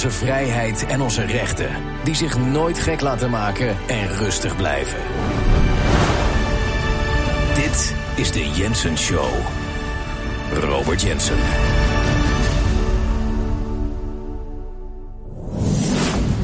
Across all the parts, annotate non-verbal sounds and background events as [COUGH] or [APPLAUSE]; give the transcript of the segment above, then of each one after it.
Onze vrijheid en onze rechten, die zich nooit gek laten maken en rustig blijven. Dit is de Jensen Show. Robert Jensen.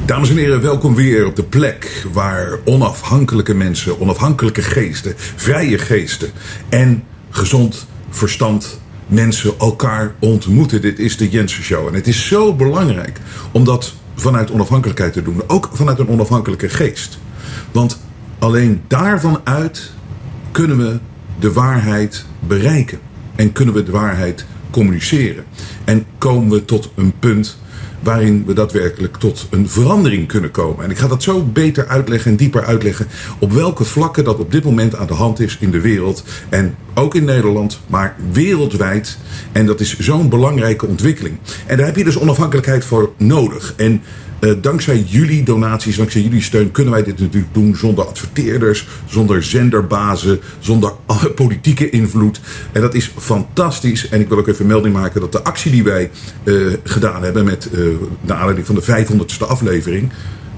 Dames en heren, welkom weer op de plek waar onafhankelijke mensen, onafhankelijke geesten, vrije geesten en gezond verstand mensen elkaar ontmoeten. Dit is de Jensen Show. En het is zo belangrijk om dat vanuit onafhankelijkheid te doen. Ook vanuit een onafhankelijke geest. Want alleen daarvan uit kunnen we de waarheid bereiken. En kunnen we de waarheid communiceren. En komen we tot een punt waarin we daadwerkelijk tot een verandering kunnen komen. En ik ga dat zo beter uitleggen en dieper uitleggen op welke vlakken dat op dit moment aan de hand is in de wereld. En ook in Nederland, maar wereldwijd. En dat is zo'n belangrijke ontwikkeling. En daar heb je dus onafhankelijkheid voor nodig. En uh, dankzij jullie donaties, dankzij jullie steun, kunnen wij dit natuurlijk doen zonder adverteerders, zonder zenderbazen, zonder politieke invloed. En dat is fantastisch. En ik wil ook even melding maken dat de actie die wij uh, gedaan hebben met uh, naar aanleiding van de 500ste aflevering.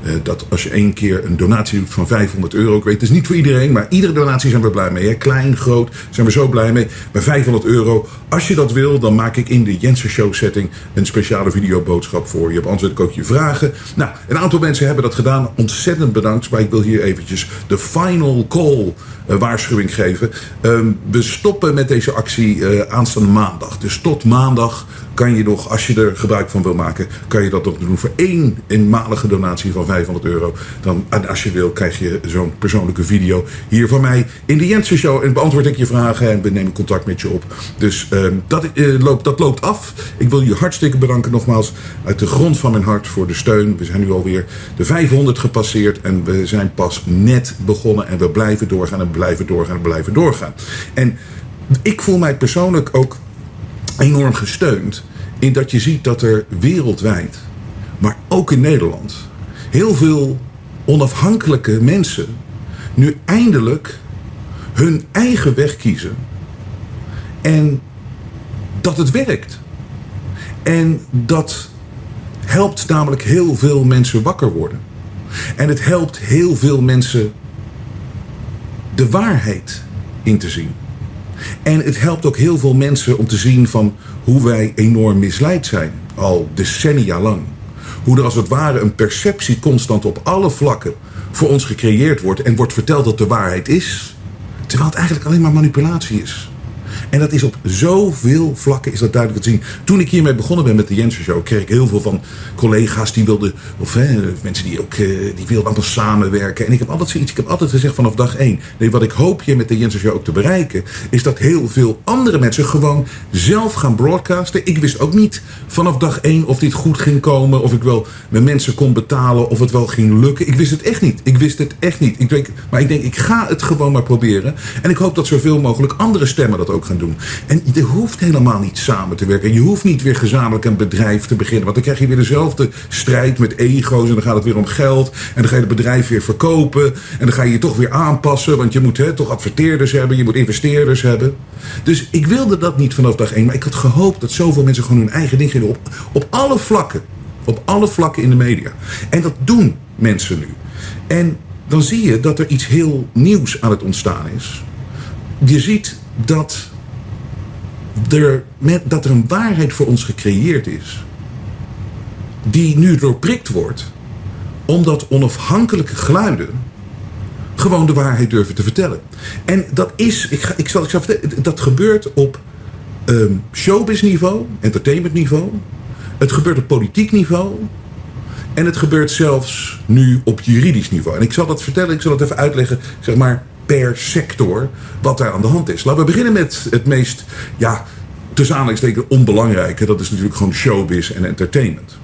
Uh, dat als je één keer een donatie doet van 500 euro, ik weet het is niet voor iedereen, maar iedere donatie zijn we blij mee. Klein, groot, zijn we zo blij mee. Bij 500 euro, als je dat wil, dan maak ik in de Jensen Show setting een speciale videoboodschap voor je. Beantwoord ik ook je vragen. Nou, een aantal mensen hebben dat gedaan. Ontzettend bedankt. Maar ik wil hier eventjes de final call uh, waarschuwing geven. Uh, we stoppen met deze actie uh, aanstaande maandag. Dus tot maandag kan je nog, als je er gebruik van wil maken, kan je dat nog doen voor één eenmalige donatie van 500 euro. Dan, als je wil, krijg je zo'n persoonlijke video hier van mij in de Jensen Show. En beantwoord ik je vragen en we nemen contact met je op. Dus uh, dat, uh, loopt, dat loopt af. Ik wil je hartstikke bedanken nogmaals uit de grond van mijn hart voor de steun. We zijn nu alweer de 500 gepasseerd en we zijn pas net begonnen. En we blijven doorgaan en blijven doorgaan en blijven doorgaan. En ik voel mij persoonlijk ook enorm gesteund in dat je ziet dat er wereldwijd, maar ook in Nederland, heel veel onafhankelijke mensen nu eindelijk hun eigen weg kiezen en dat het werkt. En dat helpt namelijk heel veel mensen wakker worden. En het helpt heel veel mensen de waarheid in te zien. En het helpt ook heel veel mensen om te zien van hoe wij enorm misleid zijn. Al decennia lang. Hoe er als het ware een perceptie constant op alle vlakken voor ons gecreëerd wordt en wordt verteld dat de waarheid is. Terwijl het eigenlijk alleen maar manipulatie is. En dat is op zoveel vlakken is dat duidelijk te zien. Toen ik hiermee begonnen ben met de Jensen Show, kreeg ik heel veel van collega's die wilden, of hè, mensen die ook die wilden allemaal samenwerken. En ik heb altijd zoiets, ik heb altijd gezegd vanaf dag één. Nee, wat ik hoop je met de Jensen Show ook te bereiken, is dat heel veel andere mensen gewoon zelf gaan broadcasten. Ik wist ook niet vanaf dag één of dit goed ging komen, of ik wel mijn mensen kon betalen, of het wel ging lukken. Ik wist het echt niet. Ik wist het echt niet. Ik denk, maar ik denk, ik ga het gewoon maar proberen. En ik hoop dat zoveel mogelijk andere stemmen dat ook gaan doen. En je hoeft helemaal niet samen te werken. Je hoeft niet weer gezamenlijk een bedrijf te beginnen. Want dan krijg je weer dezelfde strijd met ego's. En dan gaat het weer om geld. En dan ga je het bedrijf weer verkopen. En dan ga je je toch weer aanpassen. Want je moet hè, toch adverteerders hebben. Je moet investeerders hebben. Dus ik wilde dat niet vanaf dag één. Maar ik had gehoopt dat zoveel mensen gewoon hun eigen ding gingen op, op alle vlakken. Op alle vlakken in de media. En dat doen mensen nu. En dan zie je dat er iets heel nieuws aan het ontstaan is. Je ziet dat er, dat er een waarheid voor ons gecreëerd is. Die nu doorprikt wordt. Omdat onafhankelijke geluiden gewoon de waarheid durven te vertellen. En dat is, ik, ik, zal, ik zal vertellen, dat gebeurt op um, showbiz niveau, entertainment niveau. Het gebeurt op politiek niveau. En het gebeurt zelfs nu op juridisch niveau. En ik zal dat vertellen, ik zal het even uitleggen, zeg maar, per sector wat daar aan de hand is. Laten we beginnen met het meest, ja, tussen aanhalingstekens onbelangrijke. Dat is natuurlijk gewoon showbiz en entertainment.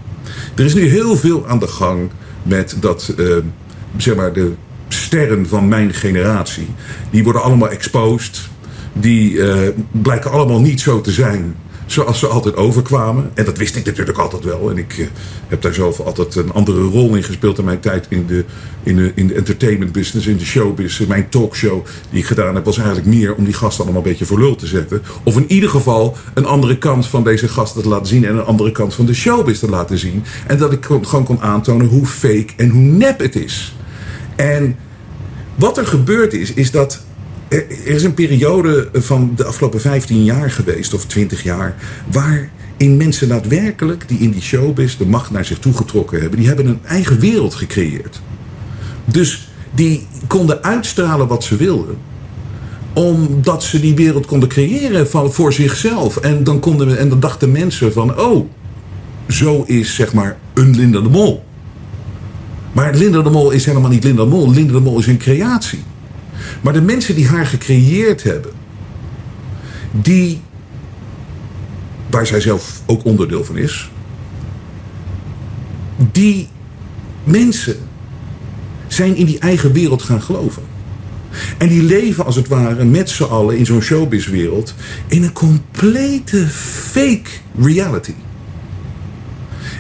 Er is nu heel veel aan de gang met dat, uh, zeg maar, de sterren van mijn generatie. Die worden allemaal exposed. Die uh, blijken allemaal niet zo te zijn zoals ze altijd overkwamen. En dat wist ik natuurlijk altijd wel. En ik eh, heb daar zelf altijd een andere rol in gespeeld in mijn tijd in de, in de, in de entertainment business, in de showbusiness. Mijn talkshow die ik gedaan heb was eigenlijk meer om die gasten allemaal een beetje voor lul te zetten. Of in ieder geval een andere kant van deze gasten te laten zien en een andere kant van de showbiz te laten zien. En dat ik gewoon kon aantonen hoe fake en hoe nep het is. En wat er gebeurd is, is dat er is een periode van de afgelopen 15 jaar geweest, of 20 jaar, waarin mensen daadwerkelijk die in die showbiz de macht naar zich toe getrokken hebben, die hebben een eigen wereld gecreëerd. Dus die konden uitstralen wat ze wilden omdat ze die wereld konden creëren voor zichzelf. En dan, konden, en dan dachten mensen van, oh, zo is zeg maar een Linda de Mol. Maar Linda de Mol is helemaal niet Linda de Mol. Linda de Mol is een creatie. Maar de mensen die haar gecreëerd hebben, die, waar zij zelf ook onderdeel van is, die mensen zijn in die eigen wereld gaan geloven. En die leven als het ware met z'n allen in zo'n showbizwereld in een complete fake reality.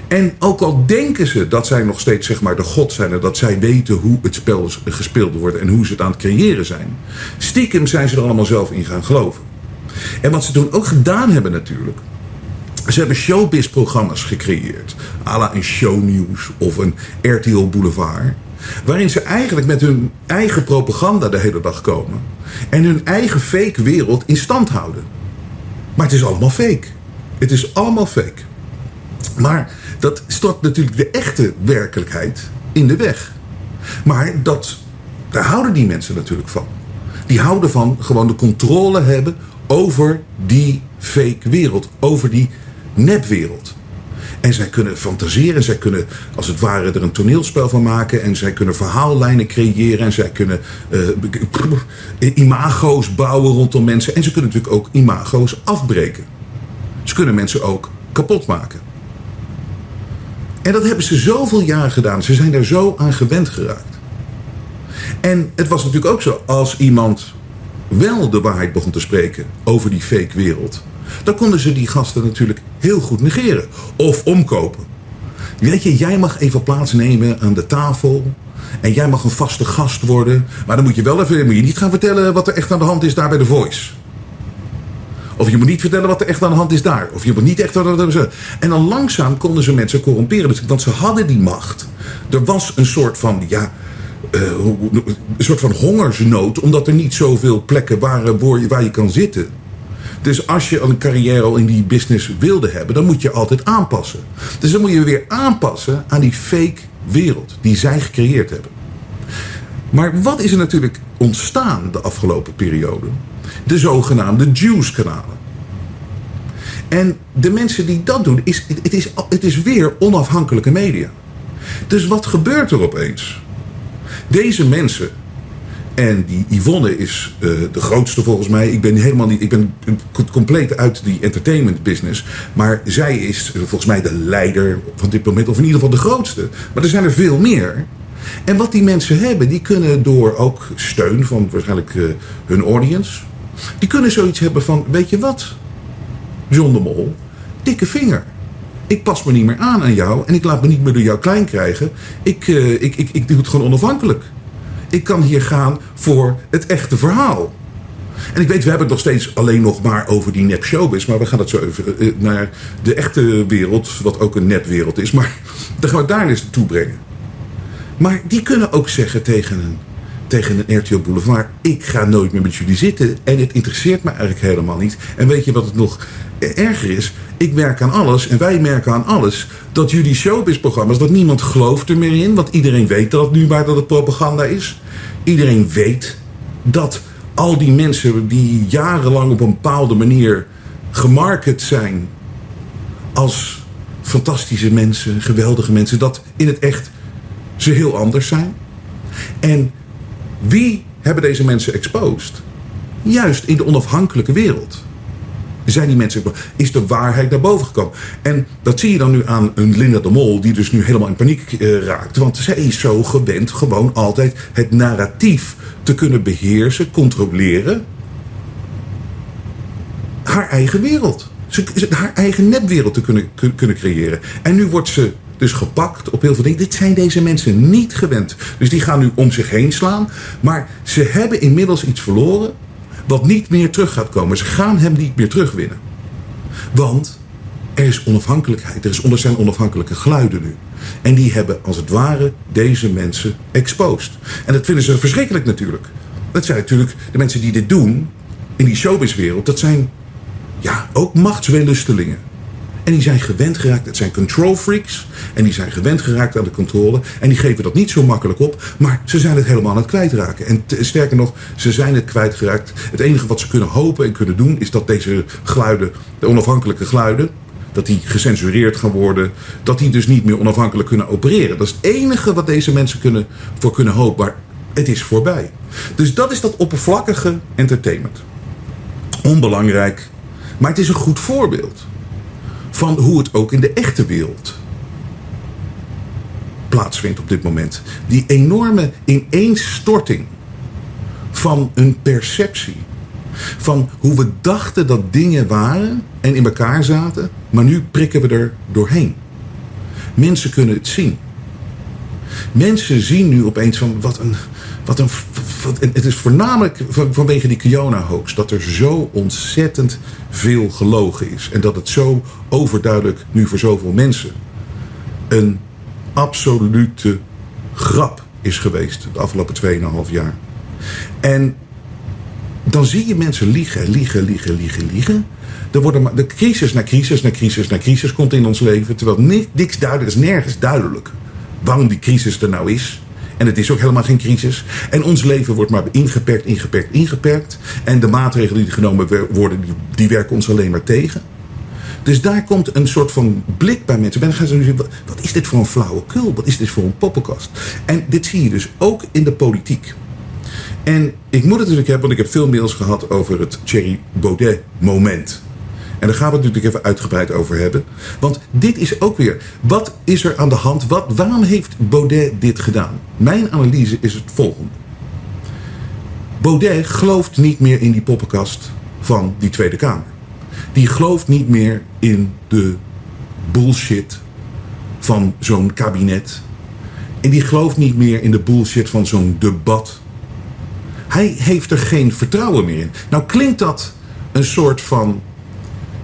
En ook al denken ze dat zij nog steeds zeg maar, de god zijn en dat zij weten hoe het spel gespeeld wordt en hoe ze het aan het creëren zijn, stiekem zijn ze er allemaal zelf in gaan geloven. En wat ze toen ook gedaan hebben natuurlijk, ze hebben showbiz-programma's gecreëerd, à la een shownieuws of een RTL Boulevard, waarin ze eigenlijk met hun eigen propaganda de hele dag komen en hun eigen fake wereld in stand houden. Maar het is allemaal fake. Het is allemaal fake. Maar dat stort natuurlijk de echte werkelijkheid in de weg. Maar dat, daar houden die mensen natuurlijk van. Die houden van gewoon de controle hebben over die fake wereld, over die nepwereld. En zij kunnen fantaseren, zij kunnen als het ware er een toneelspel van maken. En zij kunnen verhaallijnen creëren. En zij kunnen uh, imago's bouwen rondom mensen. En ze kunnen natuurlijk ook imago's afbreken. Ze kunnen mensen ook kapot maken. En dat hebben ze zoveel jaar gedaan. Ze zijn daar zo aan gewend geraakt. En het was natuurlijk ook zo, als iemand wel de waarheid begon te spreken over die fake wereld, dan konden ze die gasten natuurlijk heel goed negeren of omkopen. Weet je, jij mag even plaatsnemen aan de tafel. En jij mag een vaste gast worden. Maar dan moet je wel even moet je niet gaan vertellen wat er echt aan de hand is daar bij de Voice. Of je moet niet vertellen wat er echt aan de hand is daar. Of je moet niet echt... En dan langzaam konden ze mensen corromperen. Dus, want ze hadden die macht. Er was een soort van... Ja, uh, een soort van hongersnood. Omdat er niet zoveel plekken waren waar je kan zitten. Dus als je een carrière al in die business wilde hebben... dan moet je altijd aanpassen. Dus dan moet je weer aanpassen aan die fake wereld. Die zij gecreëerd hebben. Maar wat is er natuurlijk ontstaan de afgelopen periode? De zogenaamde Juice-kanalen. En de mensen die dat doen, is, het, is, het is weer onafhankelijke media. Dus wat gebeurt er opeens? Deze mensen, en die Yvonne is uh, de grootste volgens mij. Ik ben helemaal niet, ik ben compleet uit die entertainment business. Maar zij is volgens mij de leider van dit moment, of in ieder geval de grootste. Maar er zijn er veel meer. En wat die mensen hebben, die kunnen door ook steun van waarschijnlijk uh, hun audience, die kunnen zoiets hebben van, weet je wat, John de Mol, dikke vinger. Ik pas me niet meer aan aan jou en ik laat me niet meer door jou klein krijgen. Ik, uh, ik, ik, ik doe het gewoon onafhankelijk. Ik kan hier gaan voor het echte verhaal. En ik weet, we hebben het nog steeds alleen nog maar over die nep showbiz. Maar we gaan het zo even uh, naar de echte wereld, wat ook een nepwereld is. Maar [LAUGHS] dan gaan we daar eens naartoe brengen. Maar die kunnen ook zeggen tegen een tegen een RTL Boulevard. Ik ga nooit meer met jullie zitten. En het interesseert me eigenlijk helemaal niet. En weet je wat het nog erger is? Ik werk aan alles en wij merken aan alles dat jullie showbiz-programma's, dat niemand gelooft er meer in. Want iedereen weet dat nu maar dat het propaganda is. Iedereen weet dat al die mensen die jarenlang op een bepaalde manier gemarket zijn als fantastische mensen, geweldige mensen, dat in het echt ze heel anders zijn. En wie hebben deze mensen exposed? Juist in de onafhankelijke wereld. Zijn die mensen, is de waarheid naar boven gekomen? En dat zie je dan nu aan een Linda de Mol, die dus nu helemaal in paniek uh, raakt. Want zij is zo gewend gewoon altijd het narratief te kunnen beheersen, controleren. Haar eigen wereld. ze, haar eigen nepwereld te kunnen, kunnen creëren. En nu wordt ze dus gepakt op heel veel dingen. Dit zijn deze mensen niet gewend. Dus die gaan nu om zich heen slaan. Maar ze hebben inmiddels iets verloren wat niet meer terug gaat komen. Ze gaan hem niet meer terugwinnen. Want er is onafhankelijkheid. Er, is, er zijn onafhankelijke geluiden nu. En die hebben als het ware deze mensen exposed. En dat vinden ze verschrikkelijk natuurlijk. Dat zijn natuurlijk de mensen die dit doen in die showbizwereld. Dat zijn ja, ook machtswelustelingen. En die zijn gewend geraakt, het zijn control freaks. En die zijn gewend geraakt aan de controle. En die geven dat niet zo makkelijk op. Maar ze zijn het helemaal aan het kwijtraken. En sterker nog, ze zijn het kwijtgeraakt. Het enige wat ze kunnen hopen en kunnen doen... is dat deze geluiden, de onafhankelijke geluiden... dat die gecensureerd gaan worden. Dat die dus niet meer onafhankelijk kunnen opereren. Dat is het enige wat deze mensen kunnen, voor kunnen hopen. Maar het is voorbij. Dus dat is dat oppervlakkige entertainment. Onbelangrijk. Maar het is een goed voorbeeld van hoe het ook in de echte wereld plaatsvindt op dit moment. Die enorme ineenstorting van een perceptie. Van hoe we dachten dat dingen waren en in elkaar zaten, maar nu prikken we er doorheen. Mensen kunnen het zien. Mensen zien nu opeens van wat een. Wat een het is voornamelijk vanwege die Kiona-hoax dat er zo ontzettend veel gelogen is. En dat het zo overduidelijk nu voor zoveel mensen een absolute grap is geweest de afgelopen 2,5 jaar. En dan zie je mensen liegen, liegen, liegen, liegen, liegen. Er de crisis na crisis na crisis na crisis komt in ons leven. Terwijl niks duidelijk is, nergens duidelijk waarom die crisis er nou is. En het is ook helemaal geen crisis. En ons leven wordt maar ingeperkt, ingeperkt, ingeperkt. En de maatregelen die genomen worden, die, werken ons alleen maar tegen. Dus daar komt een soort van blik bij mensen. En dan gaan ze zeggen, wat is dit voor een flauwekul? Wat is dit voor een poppenkast? En dit zie je dus ook in de politiek. En ik moet het natuurlijk hebben, want ik heb veel mails gehad over het Thierry Baudet moment. En daar gaan we het natuurlijk even uitgebreid over hebben. Want dit is ook weer. Wat is er aan de hand? Wat, waarom heeft Baudet dit gedaan? Mijn analyse is het volgende. Baudet gelooft niet meer in die poppenkast van die Tweede Kamer. Die gelooft niet meer in de bullshit van zo'n kabinet. En die gelooft niet meer in de bullshit van zo'n debat. Hij heeft er geen vertrouwen meer in. Nou klinkt dat een soort van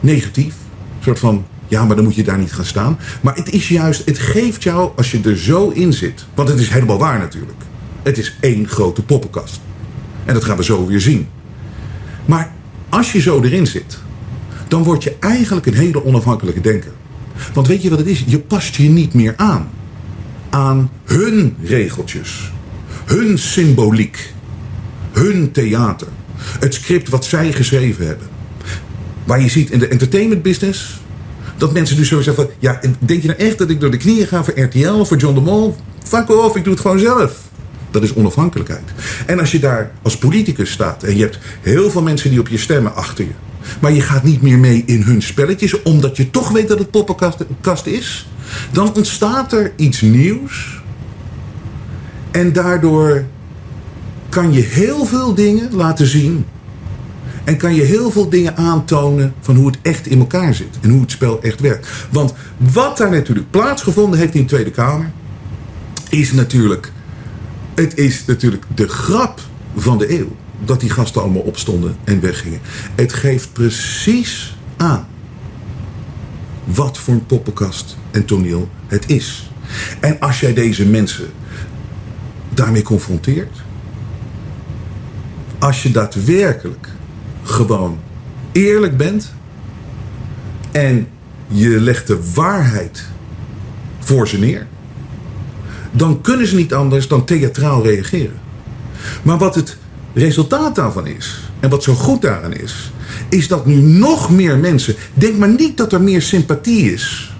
negatief. Een soort van, ja, maar dan moet je daar niet gaan staan. Maar het is juist, het geeft jou, als je er zo in zit. Want het is helemaal waar natuurlijk. Het is één grote poppenkast. En dat gaan we zo weer zien. Maar als je zo erin zit, dan word je eigenlijk een hele onafhankelijke denker. Want weet je wat het is? Je past je niet meer aan. Aan hun regeltjes. Hun symboliek. Hun theater. Het script wat zij geschreven hebben. Waar je ziet in de entertainment business. Dat mensen dus zo zeggen van... Ja, denk je nou echt dat ik door de knieën ga voor RTL voor John de Mol? Fuck off, ik doe het gewoon zelf. Dat is onafhankelijkheid. En als je daar als politicus staat... en je hebt heel veel mensen die op je stemmen achter je... maar je gaat niet meer mee in hun spelletjes... omdat je toch weet dat het poppenkast is... dan ontstaat er iets nieuws... en daardoor kan je heel veel dingen laten zien en kan je heel veel dingen aantonen van hoe het echt in elkaar zit. En hoe het spel echt werkt. Want wat daar natuurlijk plaatsgevonden heeft in de Tweede Kamer. Is natuurlijk. Het is natuurlijk de grap van de eeuw. Dat die gasten allemaal opstonden en weggingen. Het geeft precies aan. Wat voor een poppenkast en toneel het is. En als jij deze mensen daarmee confronteert. Als je daadwerkelijk gewoon eerlijk bent en je legt de waarheid voor ze neer, dan kunnen ze niet anders dan theatraal reageren. Maar wat het resultaat daarvan is, en wat zo goed daaraan is, is dat nu nog meer mensen. Denk maar niet dat er meer sympathie is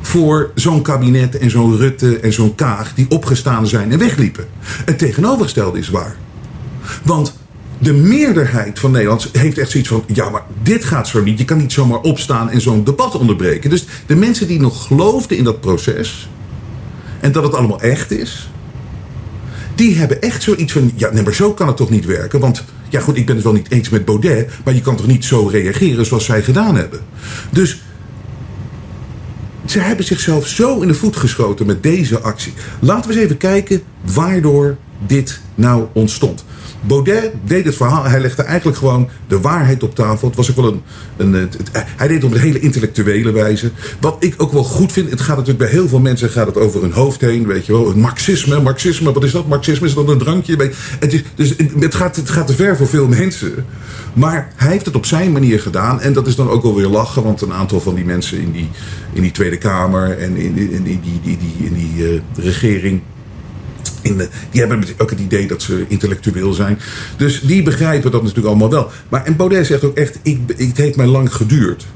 voor zo'n kabinet en zo'n Rutte en zo'n Kaag die opgestaan zijn en wegliepen. Het tegenovergestelde is waar. Want de meerderheid van Nederlands heeft echt zoiets van: ja, maar dit gaat zo niet. Je kan niet zomaar opstaan en zo'n debat onderbreken. Dus de mensen die nog geloofden in dat proces en dat het allemaal echt is, die hebben echt zoiets van: ja, maar zo kan het toch niet werken? Want Ja, goed, ik ben het wel niet eens met Baudet, maar je kan toch niet zo reageren zoals zij gedaan hebben. Dus ze hebben zichzelf zo in de voet geschoten met deze actie. Laten we eens even kijken waardoor dit nou ontstond. Baudet deed het verhaal, hij legde eigenlijk gewoon de waarheid op tafel. Het was ook wel een. een het, hij deed het op een hele intellectuele wijze. Wat ik ook wel goed vind, het gaat natuurlijk bij heel veel mensen gaat het over hun hoofd heen. Weet je wel, het marxisme, marxisme, wat is dat? Marxisme is dat een drankje? Het is, dus het gaat, het gaat te ver voor veel mensen. Maar hij heeft het op zijn manier gedaan. En dat is dan ook wel weer lachen, want een aantal van die mensen in die, in die Tweede Kamer en in, in, die, die, die, in die uh, regering die hebben ook het idee dat ze intellectueel zijn. Dus die begrijpen dat natuurlijk allemaal wel. Maar en Baudet zegt ook echt: ik, het heeft mij lang geduurd.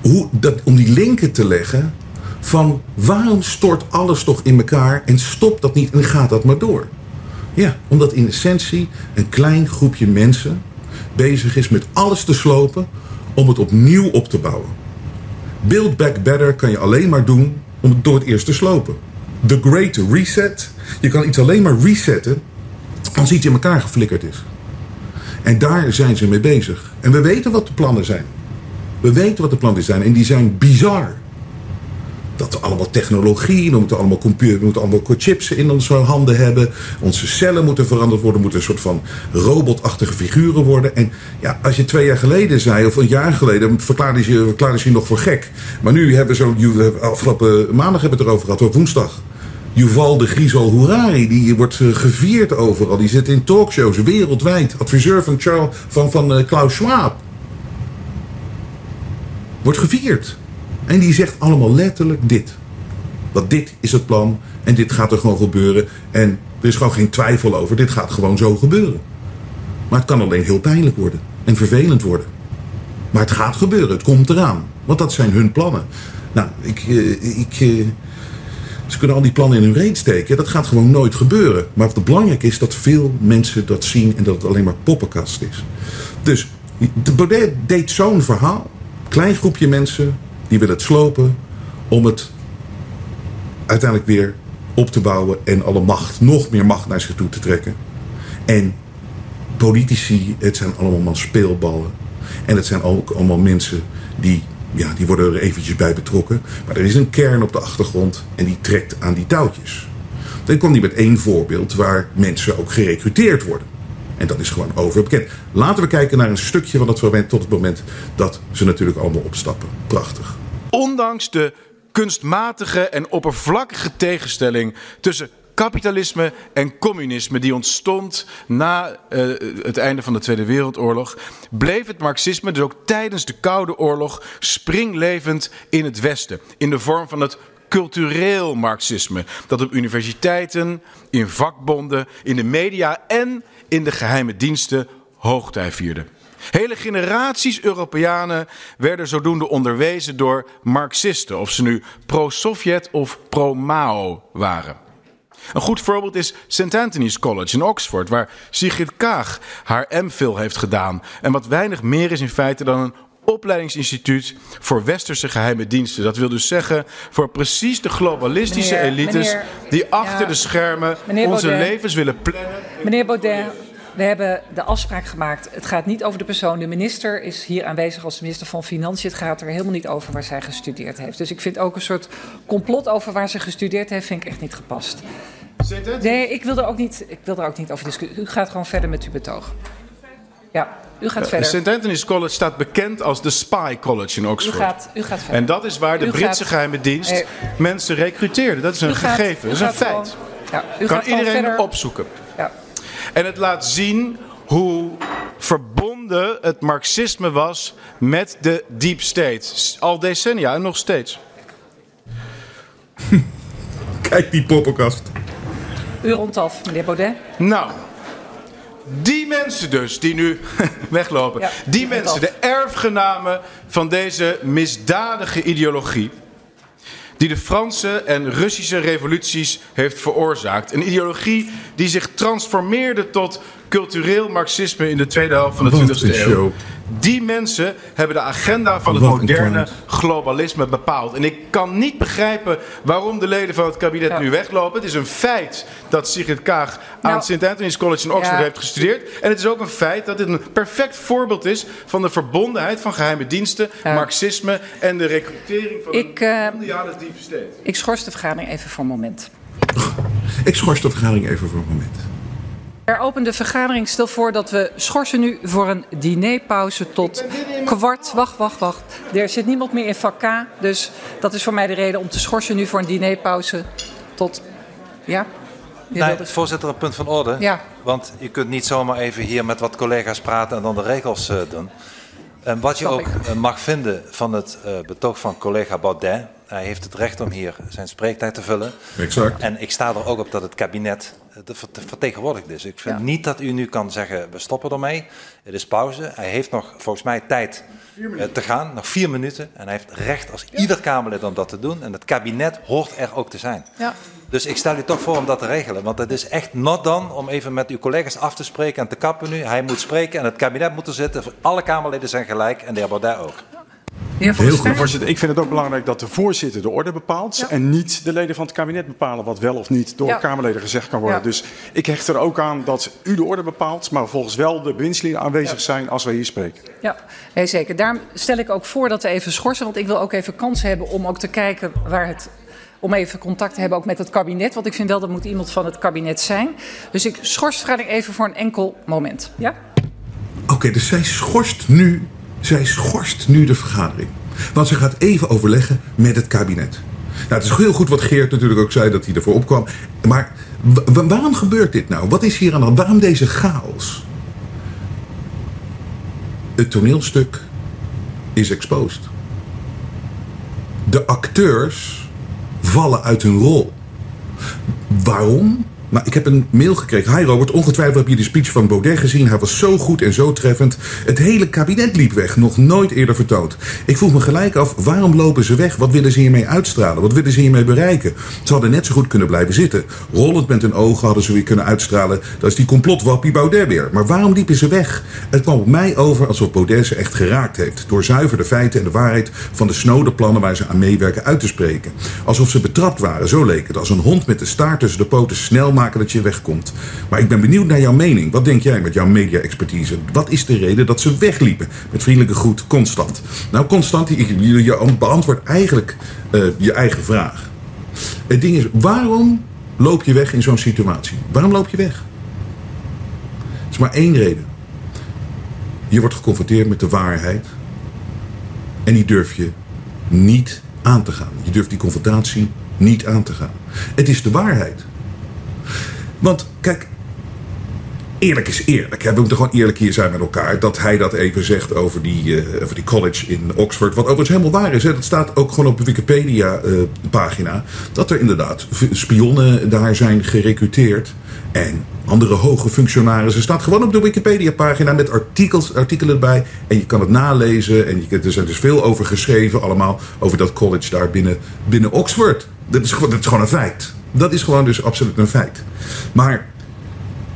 Hoe, dat, om die linken te leggen van waarom stort alles toch in elkaar en stopt dat niet en gaat dat maar door. Ja, omdat in essentie een klein groepje mensen bezig is met alles te slopen om het opnieuw op te bouwen. Build back better kan je alleen maar doen om het door het eerst te slopen. The Great Reset je kan iets alleen maar resetten als iets in elkaar geflikkerd is. En daar zijn ze mee bezig. En we weten wat de plannen zijn. We weten wat de plannen zijn. En die zijn bizar. Dat we allemaal technologie, we moeten allemaal computer, we moeten allemaal chips in onze handen hebben. Onze cellen moeten veranderd worden, moeten een soort van robotachtige figuren worden. En ja, als je twee jaar geleden zei, of een jaar geleden, verklaarde je, je nog voor gek. Maar nu hebben zo, afgelopen maandag hebben we het erover gehad, of woensdag. Yuval de Griezel Hourari, die wordt eh, gevierd overal. Die zit in talkshows wereldwijd. Adviseur van, Charles, van, van uh, Klaus Schwab. Wordt gevierd. En die zegt allemaal letterlijk dit. Dat dit is het plan en dit gaat er gewoon gebeuren. En er is gewoon geen twijfel over. Dit gaat gewoon zo gebeuren. Maar het kan alleen heel pijnlijk worden. En vervelend worden. Maar het gaat gebeuren. Het komt eraan. Want dat zijn hun plannen. Nou, ik... Uh, ik ze kunnen al die plannen in hun reet steken. Dat gaat gewoon nooit gebeuren. Maar wat belangrijk is dat veel mensen dat zien en dat het alleen maar poppenkast is. Dus de Baudet deed zo'n verhaal. Klein groepje mensen die willen het slopen om het uiteindelijk weer op te bouwen en alle macht, nog meer macht naar zich toe te trekken. En politici, het zijn allemaal speelballen. En het zijn ook allemaal mensen die ja, die worden er eventjes bij betrokken. Maar er is een kern op de achtergrond en die trekt aan die touwtjes. Dan komt hij met één voorbeeld waar mensen ook gerecruiteerd worden. En dat is gewoon overbekend. Laten we kijken naar een stukje van dat moment tot het moment dat ze natuurlijk allemaal opstappen. Prachtig. Ondanks de kunstmatige en oppervlakkige tegenstelling tussen kapitalisme en communisme die ontstond na uh, het einde van de Tweede Wereldoorlog, bleef het marxisme dus ook tijdens de Koude Oorlog springlevend in het Westen. In de vorm van het cultureel marxisme. Dat op universiteiten, in vakbonden, in de media en in de geheime diensten hoogtij vierde. Hele generaties Europeanen werden zodoende onderwezen door Marxisten, of ze nu pro-Sovjet of pro-Mao waren. Een goed voorbeeld is St. Anthony's College in Oxford, waar Sigrid Kaag haar MPhil heeft gedaan. En wat weinig meer is in feite dan een opleidingsinstituut voor westerse geheime diensten. Dat wil dus zeggen voor precies de globalistische elites die achter de schermen onze levens willen plannen. Meneer Baudet, we hebben de afspraak gemaakt. Het gaat niet over de persoon. De minister is hier aanwezig als minister van Financiën. Het gaat er helemaal niet over waar zij gestudeerd heeft. Dus ik vind ook een soort complot over waar ze gestudeerd heeft, vind ik echt niet gepast. Zit het? Nee, ik wil er ook niet, ik wil er ook niet over discussiëren. U gaat gewoon verder met uw betoog. Ja, u gaat verder. St. Anthony's College staat bekend als de Spy College in Oxford. U gaat, u gaat verder. En dat is waar de Britse geheime dienst mensen recruteerde. Dat is een gegeven, dat is een feit. ja, u kan iedereen opzoeken. En het laat zien hoe verbonden het marxisme was met de deep state. Al decennia en nog steeds. [LAUGHS] Kijk die poppenkast. U rond af, meneer Baudet. Nou, die mensen dus die nu [LAUGHS] weglopen. die mensen, de erfgenamen van deze misdadige ideologie die de Franse en Russische revoluties heeft veroorzaakt. Een ideologie die zich transformeerde tot cultureel marxisme in de tweede helft van de 20e eeuw. Die mensen hebben de agenda van het moderne globalisme bepaald. En ik kan niet begrijpen waarom de leden van het kabinet Ja. nu weglopen. Het is een feit dat Sigrid Kaag aan Nou, het St. Anthony's College in Oxford ja. heeft gestudeerd. En het is ook een feit dat dit een perfect voorbeeld is van de verbondenheid van geheime diensten, Ja. marxisme en de recrutering van Ik, een eh, mondiale deep state. Ik schors de vergadering even voor een moment. Ik schors de vergadering even voor een moment. Er opent de vergadering. Stel voor dat we schorsen nu voor een dinerpauze tot kwart. Wacht, wacht, wacht. Er zit niemand meer in vak K. Dus dat is voor mij de reden om te schorsen nu voor een dinerpauze tot... Ja? Je Nee, wilde- voorzitter, een punt van orde. Ja. Want je kunt niet zomaar even hier met wat collega's praten en dan de regels eh, doen. En wat je ook ik. eh, mag vinden van het eh, betoog van collega Baudet. Hij heeft het recht om hier zijn spreektijd te vullen. Exact. En ik sta er ook op dat het kabinet eh, vertegenwoordigd is. Ik vind Ja. niet dat u nu kan zeggen, we stoppen ermee. Het is pauze. Hij heeft nog volgens mij tijd eh, te gaan. Nog vier minuten. En hij heeft recht als ieder Kamerlid om dat te doen. En het kabinet hoort er ook te zijn. Ja. Dus ik stel u toch voor om dat te regelen. Want het is echt not dan om even met uw collega's af te spreken en te kappen nu. Hij moet spreken en het kabinet moet er zitten. Alle Kamerleden zijn gelijk en de heer Baudet ook. Heel Staaij? Voorzitter, ik vind het ook belangrijk dat de voorzitter de orde bepaalt. Ja. En niet de leden van het kabinet bepalen wat wel of niet door Ja. Kamerleden gezegd kan worden. Ja. Dus ik hecht er ook aan dat u de orde bepaalt, maar volgens wel de bewindslieden aanwezig zijn als wij hier spreken. Ja, nee, zeker. Daarom stel ik ook voor dat we even schorsen. Want ik wil ook even kans hebben om ook te kijken waar het. Om even contact te hebben ook met het kabinet. Want ik vind wel dat moet iemand van het kabinet zijn. Dus ik schors de vergadering even voor een enkel moment. Ja? Oké, dus zij schorst nu, zij schorst nu de vergadering. Want ze gaat even overleggen met het kabinet. Nou, het is heel goed wat Geert natuurlijk ook zei dat hij ervoor opkwam. Maar wa- wa- waarom gebeurt dit nou? Wat is hier aan de hand? Waarom deze chaos? Het toneelstuk is exposed. De acteurs vallen uit hun rol. Waarom? Maar ik heb een mail gekregen. Hi Robert, ongetwijfeld heb je de speech van Baudet gezien. Hij was zo goed en zo treffend. Het hele kabinet liep weg. Nog nooit eerder vertoond. Ik vroeg me gelijk af, waarom lopen ze weg? Wat willen ze hiermee uitstralen? Wat willen ze hiermee bereiken? Ze hadden net zo goed kunnen blijven zitten. Rollend met hun ogen hadden ze weer kunnen uitstralen. Dat is die complotwappie Baudet weer. Maar waarom liepen ze weg? Het kwam op mij over alsof Baudet ze echt geraakt heeft. Door zuiver de feiten en de waarheid van de snode plannen waar ze aan meewerken uit te spreken. Alsof ze betrapt waren, zo leek het. Als een hond met de staart tussen de poten snel maken dat je wegkomt. Maar ik ben benieuwd naar jouw mening. Wat denk jij met jouw media-expertise? Wat is de reden dat ze wegliepen? Met vriendelijke groet, Constant. Nou, Constant, je, beantwoordt eigenlijk eh, je eigen vraag. Het ding is, waarom loop je weg in zo'n situatie? Waarom loop je weg? Er is maar één reden. Je wordt geconfronteerd met de waarheid. En die durf je niet aan te gaan. Je durft die confrontatie niet aan te gaan. Het is de waarheid. Want kijk, eerlijk is eerlijk. We moeten gewoon eerlijk hier zijn met elkaar. Dat hij dat even zegt over die, eh, over die college in Oxford. Wat overigens helemaal waar is. Hè? Dat staat ook gewoon op de Wikipedia-pagina. dat er inderdaad spionnen daar zijn gerecruiteerd. En andere hoge functionarissen. staat gewoon op de Wikipedia-pagina met artikels, artikelen erbij. En je kan het nalezen. En je, er zijn dus veel over geschreven, allemaal. Over dat college daar binnen, binnen Oxford. Dat is, dat is gewoon een feit. Dat is gewoon dus absoluut een feit. Maar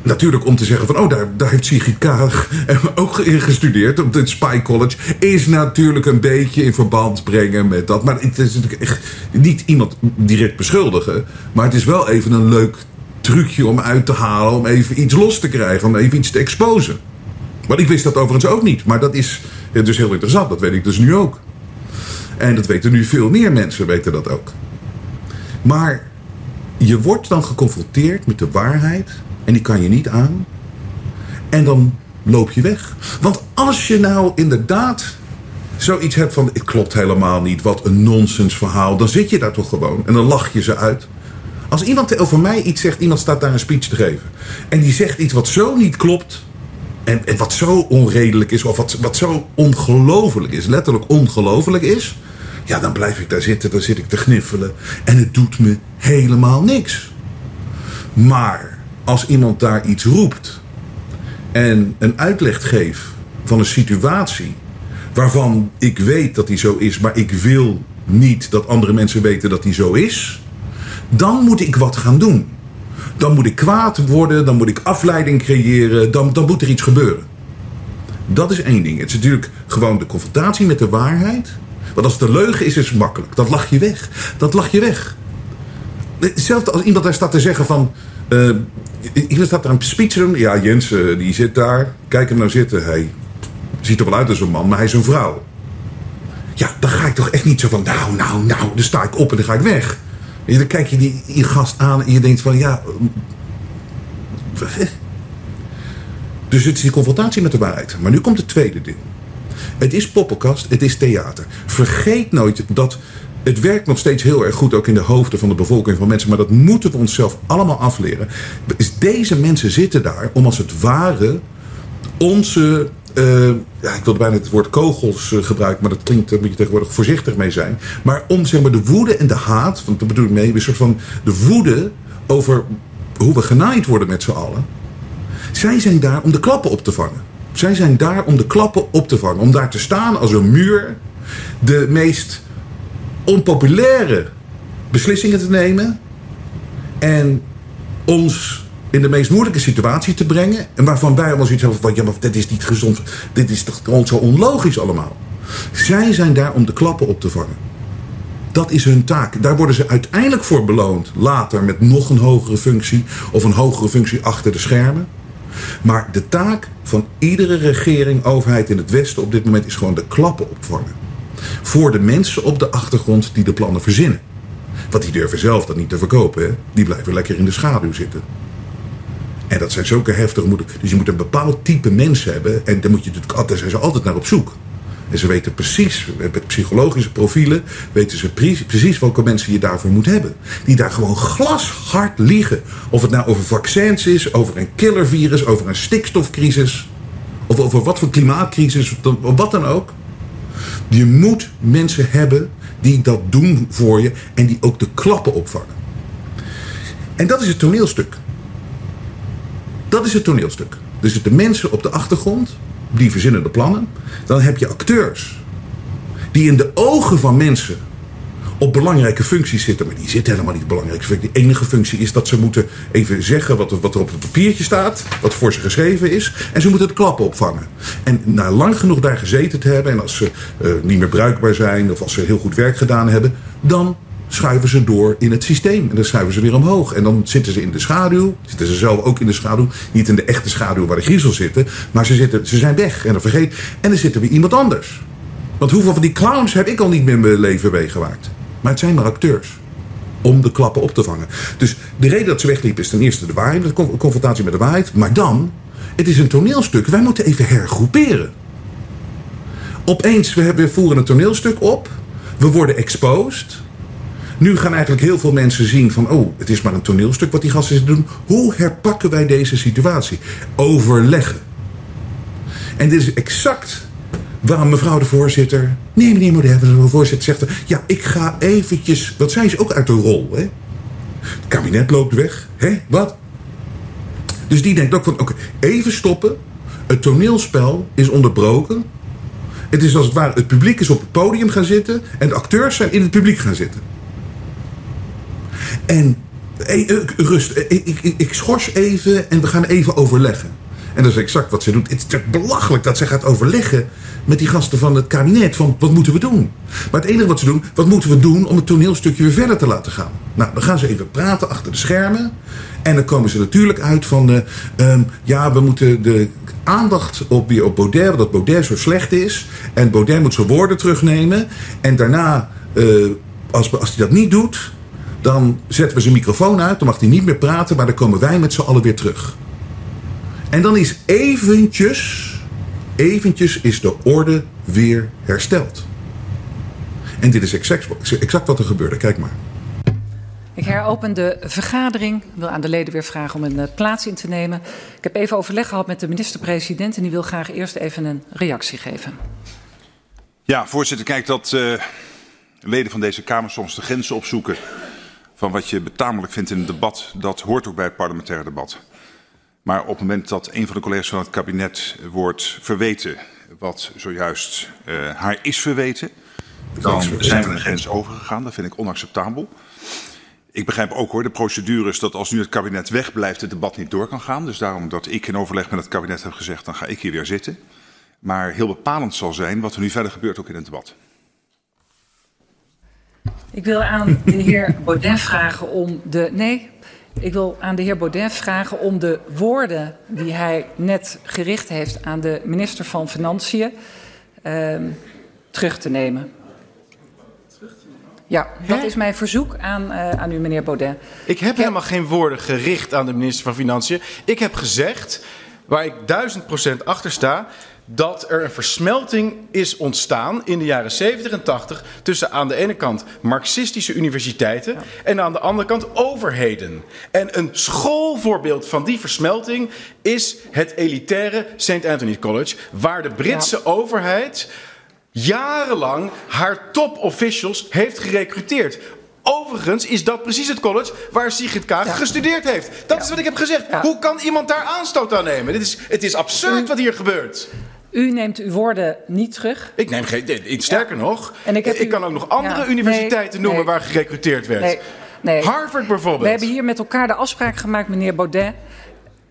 natuurlijk om te zeggen van... oh, daar, daar heeft Sigrid Kaag [LAUGHS] ook in gestudeerd... op dit Spy College... is natuurlijk een beetje in verband brengen met dat. Maar het is natuurlijk echt niet iemand direct beschuldigen... maar het is wel even een leuk trucje om uit te halen... om even iets los te krijgen, om even iets te exposen. Want ik wist dat overigens ook niet. Maar dat is dus heel interessant, dat weet ik dus nu ook. En dat weten nu veel meer mensen, weten dat ook. Maar je wordt dan geconfronteerd met de waarheid en die kan je niet aan. En dan loop je weg. Want als je nou inderdaad zoiets hebt van... het klopt helemaal niet, wat een nonsens verhaal... dan zit je daar toch gewoon en dan lach je ze uit. Als iemand over mij iets zegt, iemand staat daar een speech te geven... en die zegt iets wat zo niet klopt... en, wat zo onredelijk is, of wat, wat zo ongelooflijk is... letterlijk ongelooflijk is... ja, dan blijf ik daar zitten, dan zit ik te gniffelen... en het doet me helemaal niks. Maar als iemand daar iets roept en een uitleg geeft van een situatie waarvan ik weet dat die zo is, maar ik wil niet dat andere mensen weten dat die zo is, dan moet ik wat gaan doen. Dan moet ik kwaad worden, dan moet ik afleiding creëren, dan, dan moet er iets gebeuren. Dat is één ding. Het is natuurlijk gewoon de confrontatie met de waarheid. Want als het een leugen is, is het makkelijk. Dat lach je weg. Dat lach je weg. Hetzelfde als iemand daar staat te zeggen van... Uh, iemand staat daar een speech te doen. Ja, Jens, uh, die zit daar. Kijk hem nou zitten. Hij ziet er wel uit als een man, maar hij is een vrouw. Ja, dan ga ik toch echt niet zo van... Nou, nou, nou. Dan sta ik op en dan ga ik weg. Dan kijk je die, die gast aan en je denkt van... Ja... Dus het is die confrontatie met de waarheid. Maar nu komt het tweede ding. Het is poppenkast, het is theater. Vergeet nooit dat het werkt nog steeds heel erg goed, ook in de hoofden van de bevolking van mensen. Maar dat moeten we onszelf allemaal afleren. Deze mensen zitten daar om als het ware onze. Uh, ja, ik wilde bijna het woord kogels uh, gebruiken, maar dat klinkt, daar moet je tegenwoordig voorzichtig mee zijn. Maar om zeg maar, de woede en de haat, want dat bedoel ik mee, een soort van de woede over hoe we genaaid worden met z'n allen. Zij zijn daar om de klappen op te vangen. Zij zijn daar om de klappen op te vangen. Om daar te staan als een muur. De meest onpopulaire beslissingen te nemen. En ons in de meest moeilijke situatie te brengen. En waarvan wij allemaal zoiets hebben van... ja, maar dit is niet gezond. Dit is toch gewoon zo onlogisch allemaal. Zij zijn daar om de klappen op te vangen. Dat is hun taak. Daar worden ze uiteindelijk voor beloond. Later met nog een hogere functie. Of een hogere functie achter de schermen. Maar de taak van iedere regering, overheid in het Westen op dit moment is gewoon de klappen opvangen. Voor de mensen op de achtergrond die de plannen verzinnen. Want die durven zelf dat niet te verkopen. Hè? Die blijven lekker in de schaduw zitten. En dat zijn zulke heftige moeten. Dus je moet een bepaald type mens hebben. En daar, moet je, daar zijn ze altijd naar op zoek. En ze weten precies, met psychologische profielen, weten ze precies welke mensen je daarvoor moet hebben. Die daar gewoon glashard liegen. Of het nou over vaccins is, over een killervirus, over een stikstofcrisis. Of over wat voor klimaatcrisis, wat dan ook. Je moet mensen hebben die dat doen voor je en die ook de klappen opvangen. En dat is het toneelstuk. Dat is het toneelstuk. Dus de mensen op de achtergrond die verzinnen de plannen. Dan heb je acteurs die in de ogen van mensen belangrijke functies zitten. Maar die zitten helemaal niet functies. De enige functie is dat ze moeten even zeggen wat wat er op het papiertje staat. Wat voor ze geschreven is. En ze moeten het klappen opvangen. En na lang genoeg daar gezeten te hebben. En als ze uh, niet meer bruikbaar zijn. Of als ze heel goed werk gedaan hebben. Dan schuiven ze door in het systeem. En dan schuiven ze weer omhoog. En dan zitten ze in de schaduw. Zitten ze zelf ook in de schaduw. Niet in de echte schaduw waar de griezels zitten. Maar ze, zitten, ze zijn weg. En dan vergeet. En dan zit er weer iemand anders. Want hoeveel van die clowns heb ik al niet meer in mijn leven meegemaakt? Maar het zijn maar acteurs. Om de klappen op te vangen. Dus de reden dat ze wegliepen is ten eerste de waarheid. De confrontatie met de waarheid. Maar dan, het is een toneelstuk. Wij moeten even hergroeperen. Opeens, we hebben, voeren een toneelstuk op. We worden exposed. Nu gaan eigenlijk heel veel mensen zien van... oh, het is maar een toneelstuk wat die gasten doen. Hoe herpakken wij deze situatie? Overleggen. En dit is exact waarom mevrouw de voorzitter... Nee, meneer Model, de voorzitter zegt... ja, ik ga eventjes... Wat zijn ze ook uit de rol, hè? Het kabinet loopt weg. Hè? Wat? Dus die denkt ook van... oké, even stoppen. Het toneelspel is onderbroken. Het is als het ware... het publiek is op het podium gaan zitten... en de acteurs zijn in het publiek gaan zitten. En hey, eh, rust, eh, ik, ik, ik schors even en we gaan even overleggen. En dat is exact wat ze doet. Het is belachelijk dat ze gaat overleggen met die gasten van het kabinet. Van wat moeten we doen? Maar het enige wat ze doen, wat moeten we doen om het toneelstukje weer verder te laten gaan? Nou, dan gaan ze even praten achter de schermen. En dan komen ze natuurlijk uit van, uh, um, ja, we moeten de aandacht op, weer op Baudet, dat Baudet zo slecht is. En Baudet moet zijn woorden terugnemen. En daarna, uh, als, als hij dat niet doet, dan zetten we zijn microfoon uit, dan mag hij niet meer praten, maar dan komen wij met z'n allen weer terug. En dan is eventjes, eventjes is de orde weer hersteld. En dit is exact, exact wat er gebeurde. Kijk maar. Ik heropen de vergadering. Ik wil aan de leden weer vragen om een eh, plaats in te nemen. Ik heb even overleg gehad met de minister-president en die wil graag eerst even een reactie geven. Ja, voorzitter, kijk dat uh, leden van deze Kamer soms de grenzen opzoeken van wat je betamelijk vindt in een debat, dat hoort ook bij het parlementaire debat. Maar op het moment dat een van de collega's van het kabinet wordt verweten, wat zojuist uh, haar is verweten, dan zijn we een grens overgegaan. Dat vind ik onacceptabel. Ik begrijp ook hoor, de procedure is dat als nu het kabinet wegblijft, het debat niet door kan gaan. Dus daarom dat ik in overleg met het kabinet heb gezegd, dan ga ik hier weer zitten. maar heel bepalend zal zijn wat er nu verder gebeurt ook in het debat. Ik wil aan de heer Baudet vragen om de. Nee, ik wil aan de heer Baudet vragen om de woorden die hij net gericht heeft aan de minister van Financiën uh, terug te nemen. Ja, dat is mijn verzoek aan, uh, aan u, meneer Baudet. Ik heb helemaal geen woorden gericht aan de minister van Financiën. Ik heb gezegd, waar ik duizend procent achter sta dat er een versmelting is ontstaan in de jaren 70 en 80 tussen aan de ene kant marxistische universiteiten en aan de andere kant overheden. En een schoolvoorbeeld van die versmelting is het elitaire St. Anthony College, waar de Britse ja. overheid jarenlang haar top officials heeft gerecruiteerd. Overigens is dat precies het college waar Sigrid Kaag ja. gestudeerd heeft. Dat ja. is wat ik heb gezegd. Ja. Hoe kan iemand daar aanstoot aan nemen? Dit is, het is absurd wat hier gebeurt. U neemt uw woorden niet terug. Ik neem geen. Sterker nog. En ik, ik u, kan ook nog andere universiteiten nee, noemen nee, waar gerecruiteerd werd. Nee, nee. Harvard bijvoorbeeld. We hebben hier met elkaar de afspraak gemaakt, meneer Baudet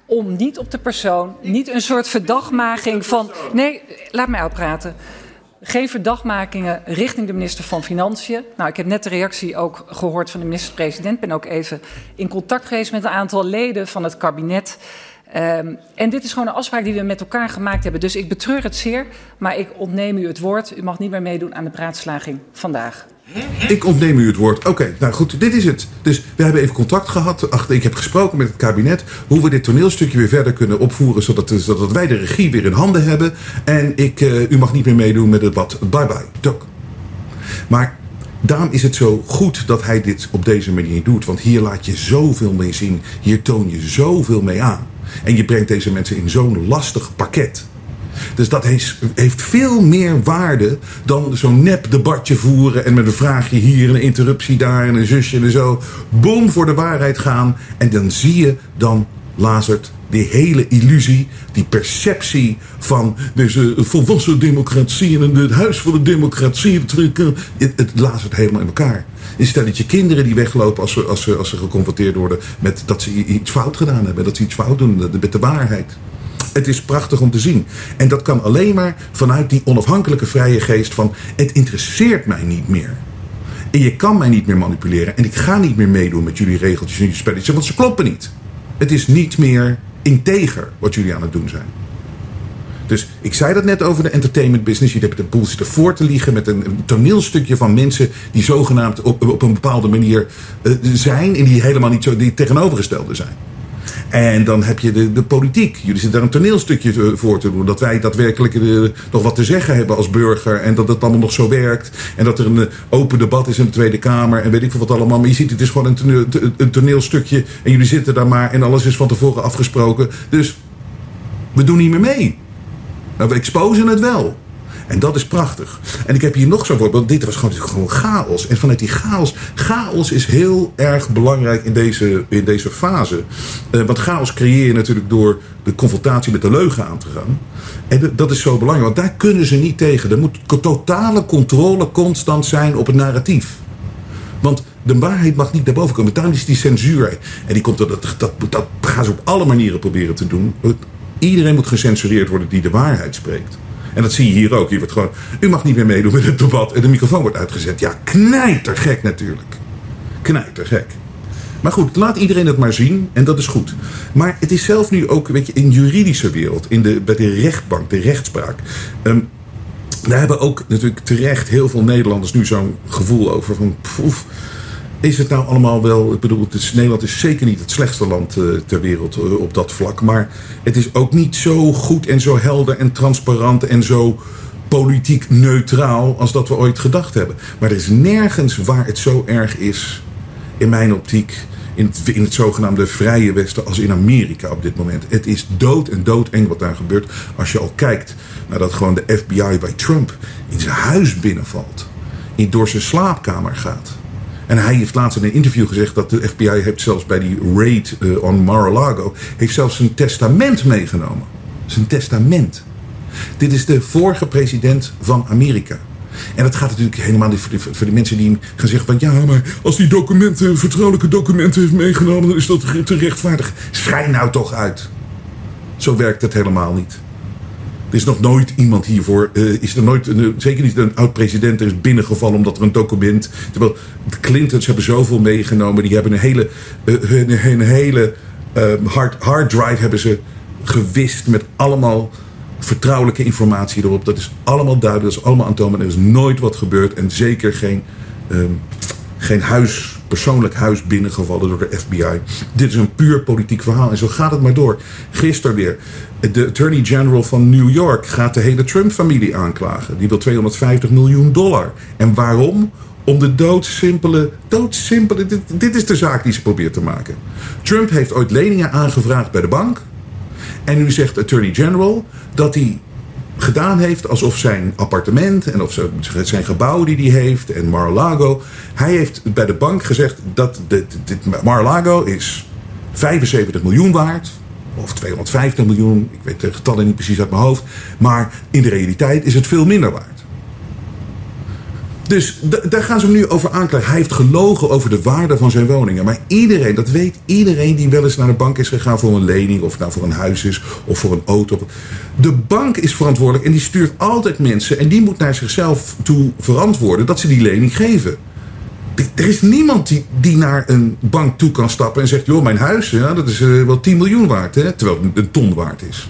om niet op de persoon, niet een soort verdachtmaking van. Nee, laat mij uitpraten. Geen verdachtmakingen richting de minister van Financiën. Nou, ik heb net de reactie ook gehoord van de minister-president. Ben ook even in contact geweest met een aantal leden van het kabinet. Um, en dit is gewoon een afspraak die we met elkaar gemaakt hebben. Dus ik betreur het zeer, maar ik ontneem u het woord. U mag niet meer meedoen aan de praatslaging vandaag. Ik ontneem u het woord. Oké, nou goed, dit is het. Dus we hebben even contact gehad. Achter, ik heb gesproken met het kabinet hoe we dit toneelstukje weer verder kunnen opvoeren, zodat, zodat wij de regie weer in handen hebben. En ik, uh, u mag niet meer meedoen met het bad. Bye bye. Dok. Maar daarom is het zo goed dat hij dit op deze manier doet. Want hier laat je zoveel mee zien. Hier toon je zoveel mee aan. En je brengt deze mensen in zo'n lastig pakket. Dus dat heeft, veel meer waarde dan zo'n nep debatje voeren en met een vraagje hier en een interruptie daar en een zusje en zo. Boom voor de waarheid gaan. En dan zie je dan, Lazert, die hele illusie, die perceptie van deze volwassen democratie en het huis van de democratie. Het, het lazert helemaal in elkaar. Je stel dat je kinderen die weglopen als ze, als, ze, als ze geconfronteerd worden met dat ze iets fout gedaan hebben, dat ze iets fout doen met de waarheid. Het is prachtig om te zien. En dat kan alleen maar vanuit die onafhankelijke vrije geest van het interesseert mij niet meer. En je kan mij niet meer manipuleren. En ik ga niet meer meedoen met jullie regeltjes en jullie spelletjes, want ze kloppen niet. Het is niet meer integer wat jullie aan het doen zijn. Dus ik zei dat net over de entertainment business. Je hebt de boel zitten voor te liegen met een toneelstukje van mensen die zogenaamd op, op een bepaalde manier uh, zijn en die helemaal niet zo die tegenovergestelde zijn. En dan heb je de, de politiek. Jullie zitten daar een toneelstukje voor te doen. Dat wij daadwerkelijk uh, nog wat te zeggen hebben als burger. En dat het allemaal nog zo werkt. En dat er een uh, open debat is in de Tweede Kamer. En weet ik veel wat allemaal. Maar je ziet, het is gewoon een, toneel, een toneelstukje. En jullie zitten daar maar. En alles is van tevoren afgesproken. Dus we doen niet meer mee. Nou, we exposen het wel. En dat is prachtig. En ik heb hier nog zo'n voorbeeld. Dit was gewoon, gewoon chaos. En vanuit die chaos. Chaos is heel erg belangrijk in deze, in deze fase. Uh, want chaos creëer je natuurlijk door de confrontatie met de leugen aan te gaan. En dat is zo belangrijk. Want daar kunnen ze niet tegen. Er moet totale controle constant zijn op het narratief. Want de waarheid mag niet naar boven komen. Daarom is die censuur. En die komt, dat, dat, dat gaan ze op alle manieren proberen te doen. Iedereen moet gecensureerd worden die de waarheid spreekt. En dat zie je hier ook. Hier wordt gewoon, u mag niet meer meedoen met het debat. En de microfoon wordt uitgezet. Ja, knijtergek natuurlijk. Knijtergek. Maar goed, laat iedereen het maar zien en dat is goed. Maar het is zelf nu ook, weet je, in juridische wereld, in de, bij de rechtbank, de rechtspraak. Um, daar hebben ook natuurlijk terecht heel veel Nederlanders nu zo'n gevoel over van... Poef, is het nou allemaal wel. Ik bedoel, het is, Nederland is zeker niet het slechtste land uh, ter wereld uh, op dat vlak. Maar het is ook niet zo goed en zo helder en transparant en zo politiek neutraal als dat we ooit gedacht hebben. Maar er is nergens waar het zo erg is, in mijn optiek, in het, in het zogenaamde Vrije Westen als in Amerika op dit moment. Het is dood en doodeng wat daar gebeurt. Als je al kijkt naar dat gewoon de FBI bij Trump in zijn huis binnenvalt. In, door zijn slaapkamer gaat en hij heeft laatst in een interview gezegd dat de FBI heeft zelfs bij die raid uh, on Mar-a-Lago... heeft zelfs zijn testament meegenomen. Zijn testament. Dit is de vorige president van Amerika. En dat gaat natuurlijk helemaal niet voor de, mensen die gaan zeggen van... ja, maar als die documenten, vertrouwelijke documenten heeft meegenomen... dan is dat te rechtvaardig. Schijn nou toch uit. Zo werkt het helemaal niet. Er is nog nooit iemand hiervoor, uh, is er nooit, zeker niet een oud-president, is binnengevallen omdat er een document. Terwijl de Clintons hebben zoveel meegenomen, die hebben een hele, uh, hun, hele hard, hard drive hebben ze gewist met allemaal vertrouwelijke informatie erop. Dat is allemaal duidelijk, dat is allemaal aantoonbaar. Er is nooit wat gebeurd en zeker geen, um, geen huis, persoonlijk huis binnengevallen door de FBI. Dit is een puur politiek verhaal en zo gaat het maar door. Gisteren weer, de Attorney General van New York gaat de hele Trump-familie aanklagen. Die wil 250 miljoen dollar. En waarom? Om de doodsimpele, doodsimpele, dit, dit is de zaak die ze probeert te maken. Trump heeft ooit leningen aangevraagd bij de bank. En nu zegt Attorney General dat hij gedaan heeft alsof zijn appartement en of zijn gebouw die hij heeft en Mar-a-Lago. Hij heeft bij de bank gezegd dat dit, dit Mar-a-Lago is 75 miljoen waard. Of 250 miljoen, ik weet de getallen niet precies uit mijn hoofd. Maar in de realiteit is het veel minder waard. Dus daar gaan ze hem nu over aanklagen. Hij heeft gelogen over de waarde van zijn woningen. Maar iedereen, dat weet iedereen die wel eens naar de bank is gegaan voor een lening, of nou voor een huis is, of voor een auto. De bank is verantwoordelijk en die stuurt altijd mensen en die moet naar zichzelf toe verantwoorden dat ze die lening geven. Er is niemand die, die naar een bank toe kan stappen en zegt: joh, mijn huis, ja, dat is uh, wel 10 miljoen waard, hè, terwijl het een ton waard is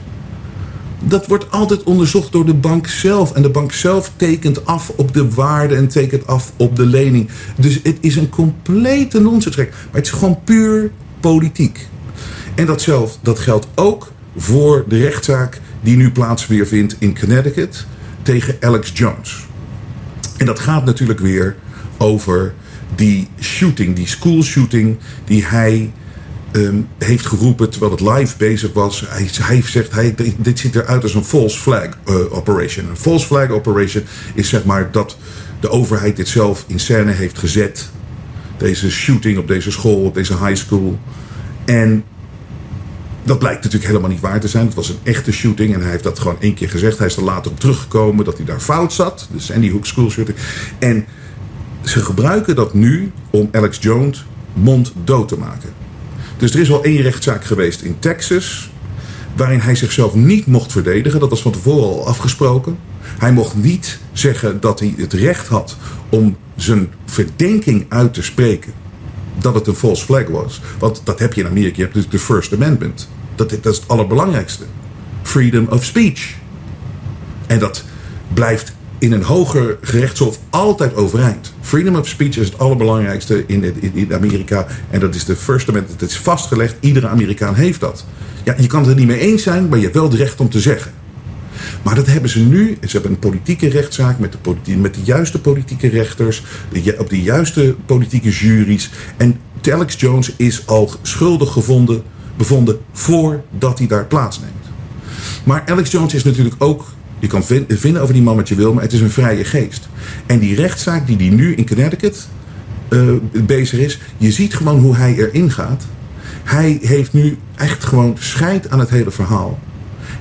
dat wordt altijd onderzocht door de bank zelf. En de bank zelf tekent af op de waarde en tekent af op de lening. Dus het is een complete nonsens. Maar het is gewoon puur politiek. En dat, zelf, dat geldt ook voor de rechtszaak die nu plaats weer vindt in Connecticut tegen Alex Jones. En dat gaat natuurlijk weer over die shooting, die school shooting die hij um, heeft geroepen terwijl het live bezig was. Hij, hij zegt, hij, dit ziet eruit als een false flag uh, operation. Een false flag operation is zeg maar dat de overheid dit zelf in scène heeft gezet. Deze shooting op deze school, op deze high school. En dat blijkt natuurlijk helemaal niet waar te zijn. Het was een echte shooting en hij heeft dat gewoon één keer gezegd. Hij is er later op teruggekomen dat hij daar fout zat. De Sandy Hook School shooting. En ze gebruiken dat nu om Alex Jones mond dood te maken. Dus er is al één rechtszaak geweest in Texas. Waarin hij zichzelf niet mocht verdedigen. Dat was van tevoren al afgesproken. Hij mocht niet zeggen dat hij het recht had om zijn verdenking uit te spreken. Dat het een false flag was. Want dat heb je in Amerika. Je hebt dus de First Amendment. Dat, dat is het allerbelangrijkste. Freedom of speech. En dat blijft in een hoger gerechtshof altijd overeind. Freedom of speech is het allerbelangrijkste in, in, Amerika. En dat is de First Amendment. Het is vastgelegd. Iedere Amerikaan heeft dat. Ja, je kan het er niet mee eens zijn, maar je hebt wel het recht om te zeggen. Maar dat hebben ze nu. Ze hebben een politieke rechtszaak met de, met de juiste politieke rechters. op de juiste politieke juries. En Alex Jones is al schuldig gevonden, bevonden voordat hij daar plaatsneemt. Maar Alex Jones is natuurlijk ook je kan vinden over die man wat je wil, maar het is een vrije geest. En die rechtszaak die die nu in Connecticut uh, bezig is, je ziet gewoon hoe hij erin gaat. Hij heeft nu echt gewoon scheid aan het hele verhaal.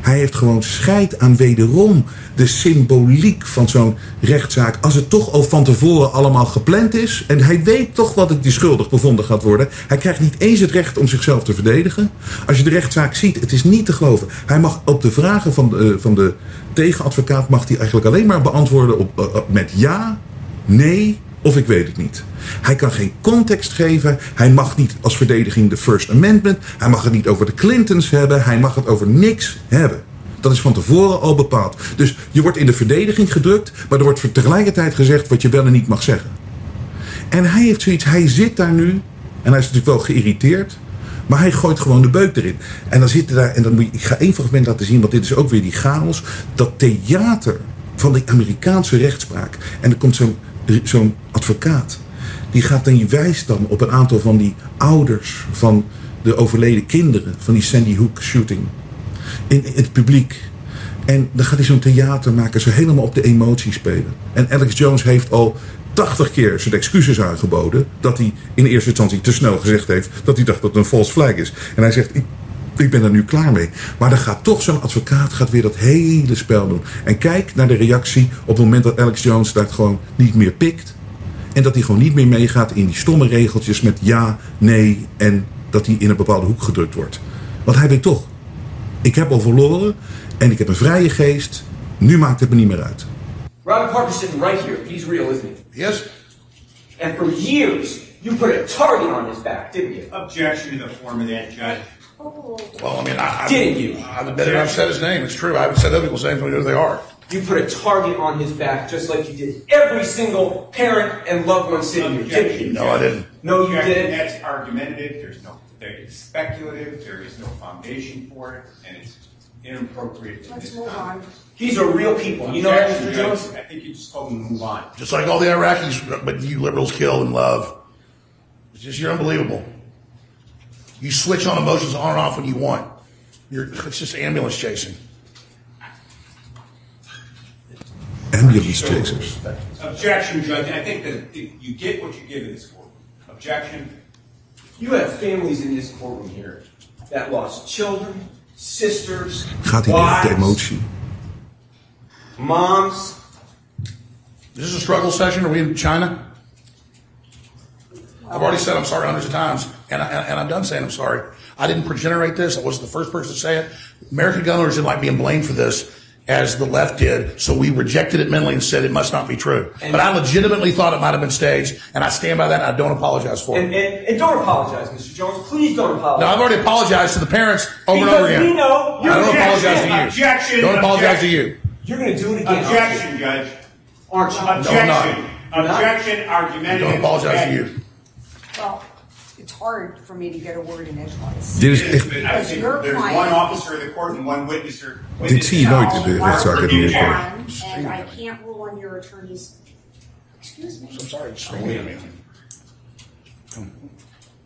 Hij heeft gewoon scheid aan wederom de symboliek van zo'n rechtszaak. Als het toch al van tevoren allemaal gepland is. En hij weet toch wat het die schuldig bevonden gaat worden. Hij krijgt niet eens het recht om zichzelf te verdedigen. Als je de rechtszaak ziet, het is niet te geloven. Hij mag op de vragen van de, van de tegenadvocaat mag hij eigenlijk alleen maar beantwoorden op, uh, met ja, nee of ik weet het niet. Hij kan geen context geven. Hij mag niet als verdediging de First Amendment. Hij mag het niet over de Clintons hebben. Hij mag het over niks hebben. Dat is van tevoren al bepaald. Dus je wordt in de verdediging gedrukt, maar er wordt tegelijkertijd gezegd wat je wel en niet mag zeggen. En hij heeft zoiets, hij zit daar nu, en hij is natuurlijk wel geïrriteerd, maar hij gooit gewoon de beuk erin. En dan zit daar, en dan moet je, ik ga één fragment laten zien, want dit is ook weer die chaos. Dat theater van de Amerikaanse rechtspraak. En er komt zo'n zo'n advocaat. Die gaat dan, wijst dan op een aantal van die ouders van de overleden kinderen van die Sandy Hook shooting. In, het publiek. En dan gaat hij zo'n theater maken, zo helemaal op de emotie spelen. En Alex Jones heeft al 80 keer zijn excuses aangeboden. Dat hij in eerste instantie te snel gezegd heeft dat hij dacht dat het een false flag is. En hij zegt: ik ben er nu klaar mee. Maar dan gaat toch zo'n advocaat gaat weer dat hele spel doen. En kijk naar de reactie op het moment dat Alex Jones dat gewoon niet meer pikt. En dat hij gewoon niet meer meegaat in die stomme regeltjes met ja, nee en dat hij in een bepaalde hoek gedrukt wordt. Want hij weet toch, Ik heb al verloren en ik heb een vrije geest. Nu maakt het me niet meer uit. Robert Parker's sitting right here. He's real, isn't he? Yes? And for years, you put a target on his back, didn't you? Objection to the form of that, Judge. Well, I mean, I, I, Didn't you? I've admitted I've said his name. It's true. I haven't said other people's names. We know who they are. You put a target on his back just like you did every single parent and loved one sitting here, didn't you? No, I didn't. No, you didn't. That's argumentative. There's no, there is speculative. There is no foundation for it, and it's inappropriate to this time. These are real people. You know that, Objection, Mr. Judge. Jones? I think you just told him to move on. Just like all the Iraqis, but you liberals kill and love. It's just, you're unbelievable. You switch on emotions on and off when you want. You're, it's just ambulance chasing. Ambulance chasers. Objection, Judge. I think that you get what you give in this court. Objection. You have families in this courtroom here that lost children, sisters, Gaat hij weer de wives, emotie? moms. Is this a struggle session? Are we in China? I've already said I'm sorry hundreds of times, and, I, and I'm done saying I'm sorry. I didn't progenerate this. I wasn't the first person to say it. American gun owners didn't like being blamed for this, as the left did, so we rejected it mentally and said it must not be true. but I legitimately thought it might have been staged, and I stand by that, and I don't apologize for it. And, and, and don't apologize, Mr. Jones. Please don't apologize. No, I've already apologized to the parents over and over again. we know I you're don't apologize to you. objection, don't apologize to you. You're going to do it again. Objection, Judge. Aren't you? Objection. I'm not. Objection. Argumentative. Don't apologize to you. Well, it's hard for me to get a word in edgewise. Dit is It is, echt. Because your there's client- one officer of the court and one witnesser. Dit zie je nooit in de rechtszaak in Amerika. And I can't rule on your attorney's, excuse me, I'm sorry, just oh, don't leave.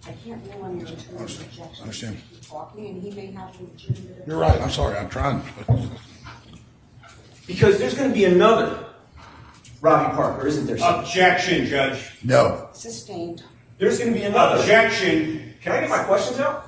I can't rule on your attorney's objection. Understand. Keep Talking, and he may have legitimate. You're right. I'm sorry. I'm trying. Because there's going to be another Robbie Parker, isn't there? Objection, Judge. No. Sustained. There's going to be another. Objection. Can I get my questions out?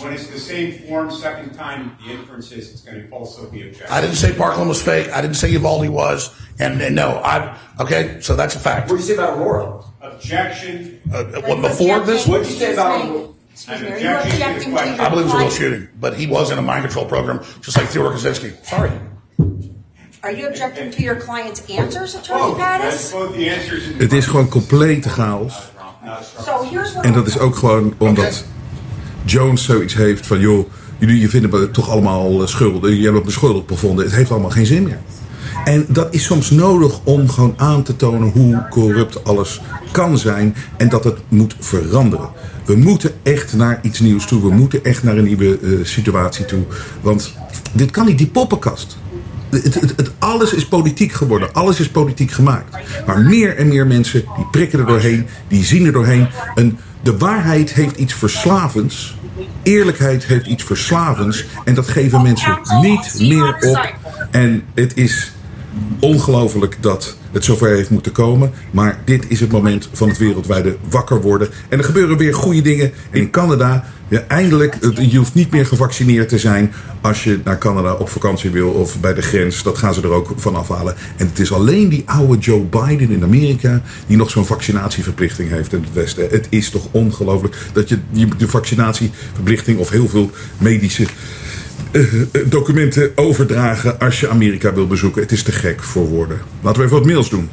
When it's the same form, second time, the inference is it's going to also be objection. I didn't say Parkland was fake. I didn't say Uvalde was. And, and no, I. Okay, so that's a fact. What did you say about Aurora? Objection. Uh, what, before this, What did you say about Excuse I'm me, are you objecting to the objecting your I believe it was a real shooting, but he was in a mind control program, just like Theodore Kaczynski. Sorry. Are you objecting to your client's answers, Attorney Both. That's Pattis? both the answers. Het is gewoon complete chaos. En dat is ook gewoon omdat Jones zoiets heeft van... joh, jullie je vinden me toch allemaal eh, schuldig. Je hebt me schuldig bevonden. Het heeft allemaal geen zin meer. En dat is soms nodig om gewoon aan te tonen hoe corrupt alles kan zijn. En dat het moet veranderen. We moeten echt naar iets nieuws toe. We moeten echt naar een nieuwe eh, situatie toe. Want dit kan niet, die poppenkast. Het, alles is politiek geworden. Alles is politiek gemaakt. Maar meer en meer mensen die prikken er doorheen. Die zien er doorheen. En de waarheid heeft iets verslavends. Eerlijkheid heeft iets verslavends. En dat geven mensen niet meer op. En het is ongelooflijk dat het zover heeft moeten komen. Maar dit is het moment van het wereldwijde wakker worden. En er gebeuren weer goede dingen. En in Canada, ja, eindelijk, je hoeft niet meer gevaccineerd te zijn als je naar Canada op vakantie wil of bij de grens. Dat gaan ze er ook van afhalen. En het is alleen die oude Joe Biden in Amerika die nog zo'n vaccinatieverplichting heeft in het Westen. Het is toch ongelooflijk dat je de vaccinatieverplichting of heel veel medische documenten overdragen als je Amerika wil bezoeken. Het is te gek voor woorden. Laten we even wat mails doen.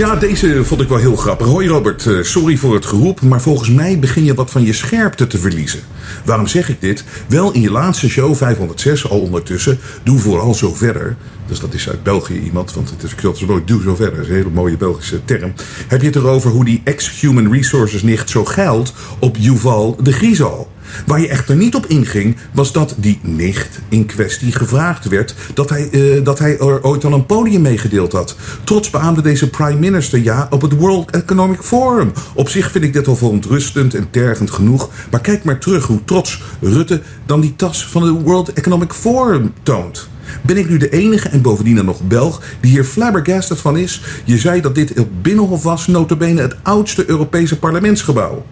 Ja, deze vond ik wel heel grappig. Hoi Robert, eh, sorry voor het geroep, maar volgens mij begin je wat van je scherpte te verliezen. Waarom zeg ik dit? Wel in je laatste show 506 al ondertussen, doe vooral zo verder. Dus dat is uit België iemand, want het is, nooit doe zo verder. Dat is een hele mooie Belgische term. Heb je het erover hoe die ex-human resources nicht zo geldt op Yuval de Griezal? Waar je echter niet op inging, was dat die nicht in kwestie gevraagd werd dat hij, eh, dat hij er ooit al een podium meegedeeld had. Trots beaamde deze prime minister ja op het World Economic Forum. Op zich vind ik dit al verontrustend en tergend genoeg, maar kijk maar terug hoe trots Rutte dan die tas van het World Economic Forum toont. Ben ik nu de enige en bovendien dan nog Belg die hier flabbergasted van is? Je zei dat dit het Binnenhof was, notabene het oudste Europese parlementsgebouw.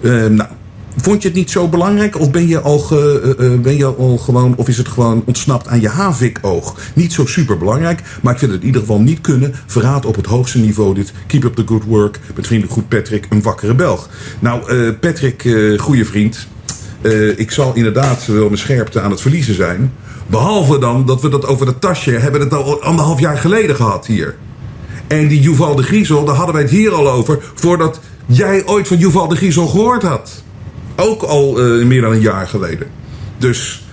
Eh, nou, Vond je het niet zo belangrijk? Of ben je al, eh, eh, ben je al gewoon, of is het gewoon ontsnapt aan je havik-oog? Niet zo super belangrijk, maar ik vind het in ieder geval niet kunnen. Verraad op het hoogste niveau dit. Keep up the good work. Met vriendelijk goed Patrick, een wakkere Belg. Nou, eh, Patrick, goede vriend. Ik zal inderdaad wel mijn scherpte aan het verliezen zijn. Behalve dan dat we dat over dat tasje hebben het al anderhalf jaar geleden gehad hier. En die Yuval de Griezel, daar hadden wij het hier al over... voordat jij ooit van Yuval de Griezel gehoord had. Ook al eh, meer dan een jaar geleden. Dus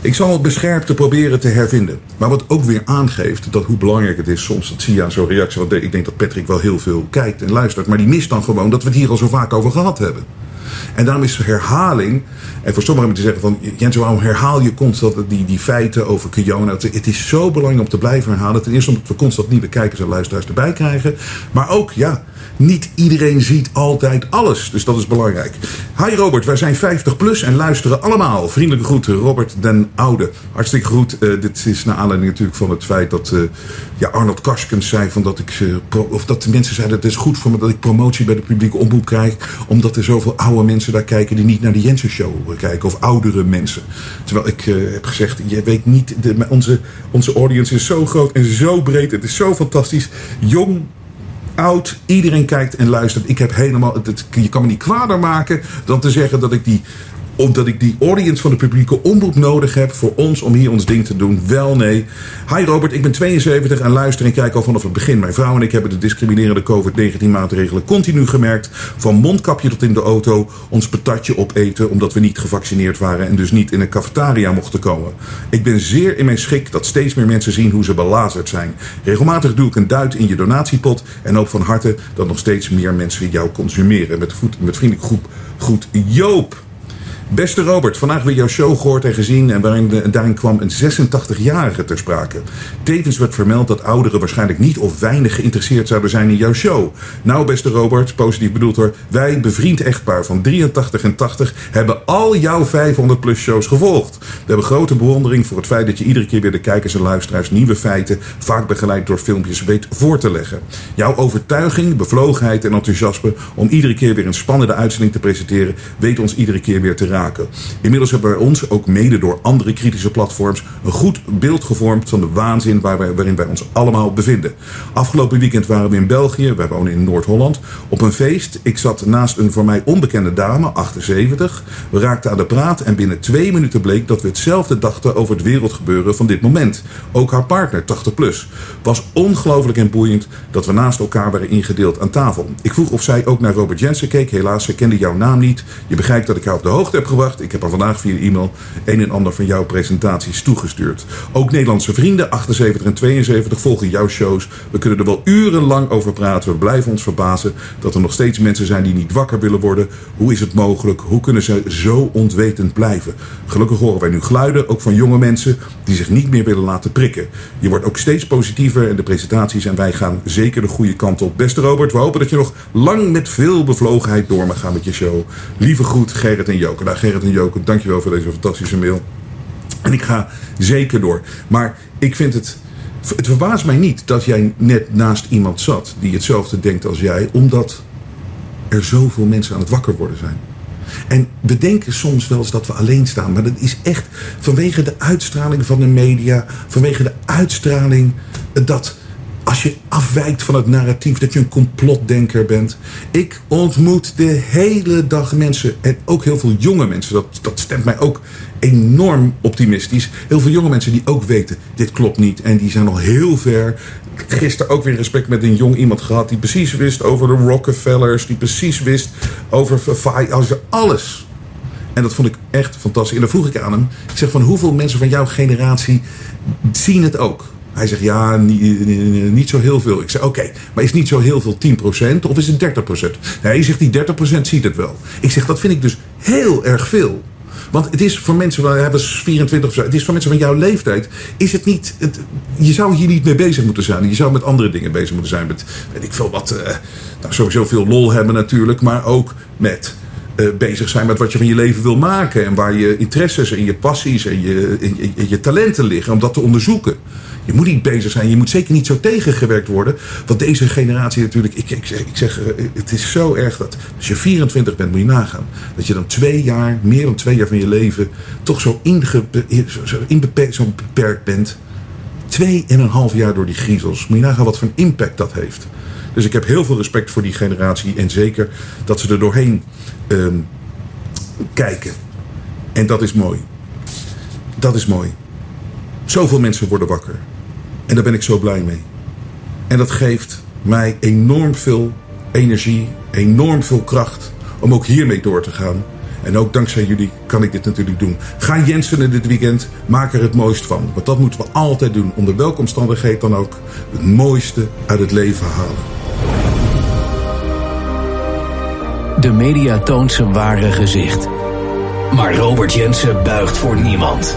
ik zal het bescherpte proberen te hervinden. Maar wat ook weer aangeeft dat hoe belangrijk het is soms... dat zie je aan zo'n reactie. Want ik denk dat Patrick wel heel veel kijkt en luistert. Maar die mist dan gewoon dat we het hier al zo vaak over gehad hebben. En daarom is herhaling... En voor sommigen te zeggen van... Jens, waarom herhaal je constant die, die feiten over Kiona? Het is zo belangrijk om te blijven herhalen. Ten eerste omdat we constant nieuwe kijkers en luisteraars erbij krijgen. Maar ook, ja... Niet iedereen ziet altijd alles, dus dat is belangrijk. Hi Robert, wij zijn 50 plus en luisteren allemaal. Vriendelijke groeten, Robert den Oude. Hartstikke goed. Eh, dit is naar aanleiding natuurlijk van het feit dat eh, ja, Arnold Karskens zei van dat ik, eh, of dat de mensen zeiden het is goed voor me dat ik promotie bij de publieke omroep krijg, omdat er zoveel oude mensen daar kijken die niet naar de Jensen Show kijken, of oudere mensen. Terwijl ik heb gezegd, je weet niet, de, onze, onze audience is zo groot en zo breed, het is zo fantastisch. Jong, oud, iedereen kijkt en luistert. Ik heb helemaal, het, je kan me niet kwader maken dan te zeggen dat ik die omdat ik die audience van de publieke omroep nodig heb voor ons om hier ons ding te doen. Wel, nee. Hi Robert, ik ben 72 en luister en kijk al vanaf het begin. Mijn vrouw en ik hebben de discriminerende COVID-19 maatregelen continu gemerkt. Van mondkapje tot in de auto, ons patatje opeten omdat we niet gevaccineerd waren en dus niet in een cafetaria mochten komen. Ik ben zeer in mijn schik dat steeds meer mensen zien hoe ze belazerd zijn. Regelmatig doe ik een duit in je donatiepot en hoop van harte dat nog steeds meer mensen jou consumeren. Met, goed, met vriendelijk groep, goed Joop. Beste Robert, vandaag weer jouw show gehoord en gezien en waarin daarin kwam een 86-jarige ter sprake. Tevens werd vermeld dat ouderen waarschijnlijk niet of weinig geïnteresseerd zouden zijn in jouw show. Nou, beste Robert, positief bedoeld hoor, wij, bevriend echtpaar van 83 en 80, hebben al jouw 500 plus shows gevolgd. We hebben grote bewondering voor het feit dat je iedere keer weer de kijkers en luisteraars nieuwe feiten, vaak begeleid door filmpjes, weet voor te leggen. Jouw overtuiging, bevlogenheid en enthousiasme om iedere keer weer een spannende uitzending te presenteren, weet ons iedere keer weer te raken. Inmiddels hebben wij ons, ook mede door andere kritische platforms, een goed beeld gevormd van de waanzin waar wij, waarin wij ons allemaal bevinden. Afgelopen weekend waren we in België, wij wonen in Noord-Holland, op een feest. Ik zat naast een voor mij onbekende dame, 78. We raakten aan de praat en binnen twee minuten bleek dat we hetzelfde dachten over het wereldgebeuren van dit moment. Ook haar partner, 80 plus. Was ongelooflijk en boeiend dat we naast elkaar waren ingedeeld aan tafel. Ik vroeg of zij ook naar Robert Jensen keek. Helaas, ze kende jouw naam niet. Je begrijpt dat ik haar op de hoogte heb Ik heb haar vandaag via e-mail een en ander van jouw presentaties toegestuurd. Ook Nederlandse vrienden, 78 en 72, volgen jouw shows. We kunnen er wel urenlang over praten. We blijven ons verbazen dat er nog steeds mensen zijn die niet wakker willen worden. Hoe is het mogelijk? Hoe kunnen ze zo ontwetend blijven? Gelukkig horen wij nu geluiden, ook van jonge mensen die zich niet meer willen laten prikken. Je wordt ook steeds positiever in de presentaties en wij gaan zeker de goede kant op. Beste Robert, we hopen dat je nog lang met veel bevlogenheid door mag gaan met je show. Lieve groet, Gerrit en Joke. Gerrit en Joke, dankjewel voor deze fantastische mail. En ik ga zeker door. Maar ik vind het. Het verbaast mij niet dat jij net naast iemand zat die hetzelfde denkt als jij, omdat er zoveel mensen aan het wakker worden zijn. En we denken soms wel eens dat we alleen staan, maar dat is echt vanwege de uitstraling van de media, vanwege de uitstraling dat als je afwijkt van het narratief dat je een complotdenker bent. Ik ontmoet de hele dag mensen en ook heel veel jonge mensen. Dat, dat stemt mij ook enorm optimistisch. Heel veel jonge mensen die ook weten, dit klopt niet. En die zijn al heel ver. Gisteren ook weer gesprek met een jong iemand gehad die precies wist over de Rockefellers. Die precies wist over over alles. En dat vond ik echt fantastisch. En dan vroeg ik aan hem, ik zeg van hoeveel mensen van jouw generatie zien het ook? Hij zegt ja, niet, niet zo heel veel. Ik zeg oké, maar is niet zo heel veel 10% of is het 30%? Nee, hij zegt die 30% ziet het wel. Ik zeg dat vind ik dus heel erg veel. Want het is voor mensen, we hebben 24 of het is voor mensen van jouw leeftijd, is het niet, je zou hier niet mee bezig moeten zijn. Je zou met andere dingen bezig moeten zijn. Met, ik veel wat, nou, sowieso veel lol hebben natuurlijk, maar ook met eh, bezig zijn met wat je van je leven wil maken. En waar je interesses en je passies en je, en je talenten liggen, om dat te onderzoeken. Je moet niet bezig zijn. Je moet zeker niet zo tegengewerkt worden. Want deze generatie natuurlijk. Ik, ik, ik zeg, eh, het is zo erg dat als je 24 bent, moet je nagaan. Dat je dan twee jaar, meer dan twee jaar van je leven. toch zo, inge, inbeperkt, zo beperkt bent. Twee en een half jaar door die griezels. Moet je nagaan wat voor een impact dat heeft. Dus ik heb heel veel respect voor die generatie. En zeker dat ze er doorheen ehm, kijken. En dat is mooi. Dat is mooi. Zoveel mensen worden wakker. En daar ben ik zo blij mee. En dat geeft mij enorm veel energie, enorm veel kracht om ook hiermee door te gaan. En ook dankzij jullie kan ik dit natuurlijk doen. Ga Jensen dit weekend, maak er het mooist van. Want dat moeten we altijd doen, onder welke omstandigheid dan ook. Het mooiste uit het leven halen. De media toont zijn ware gezicht. Maar Robert Jensen buigt voor niemand.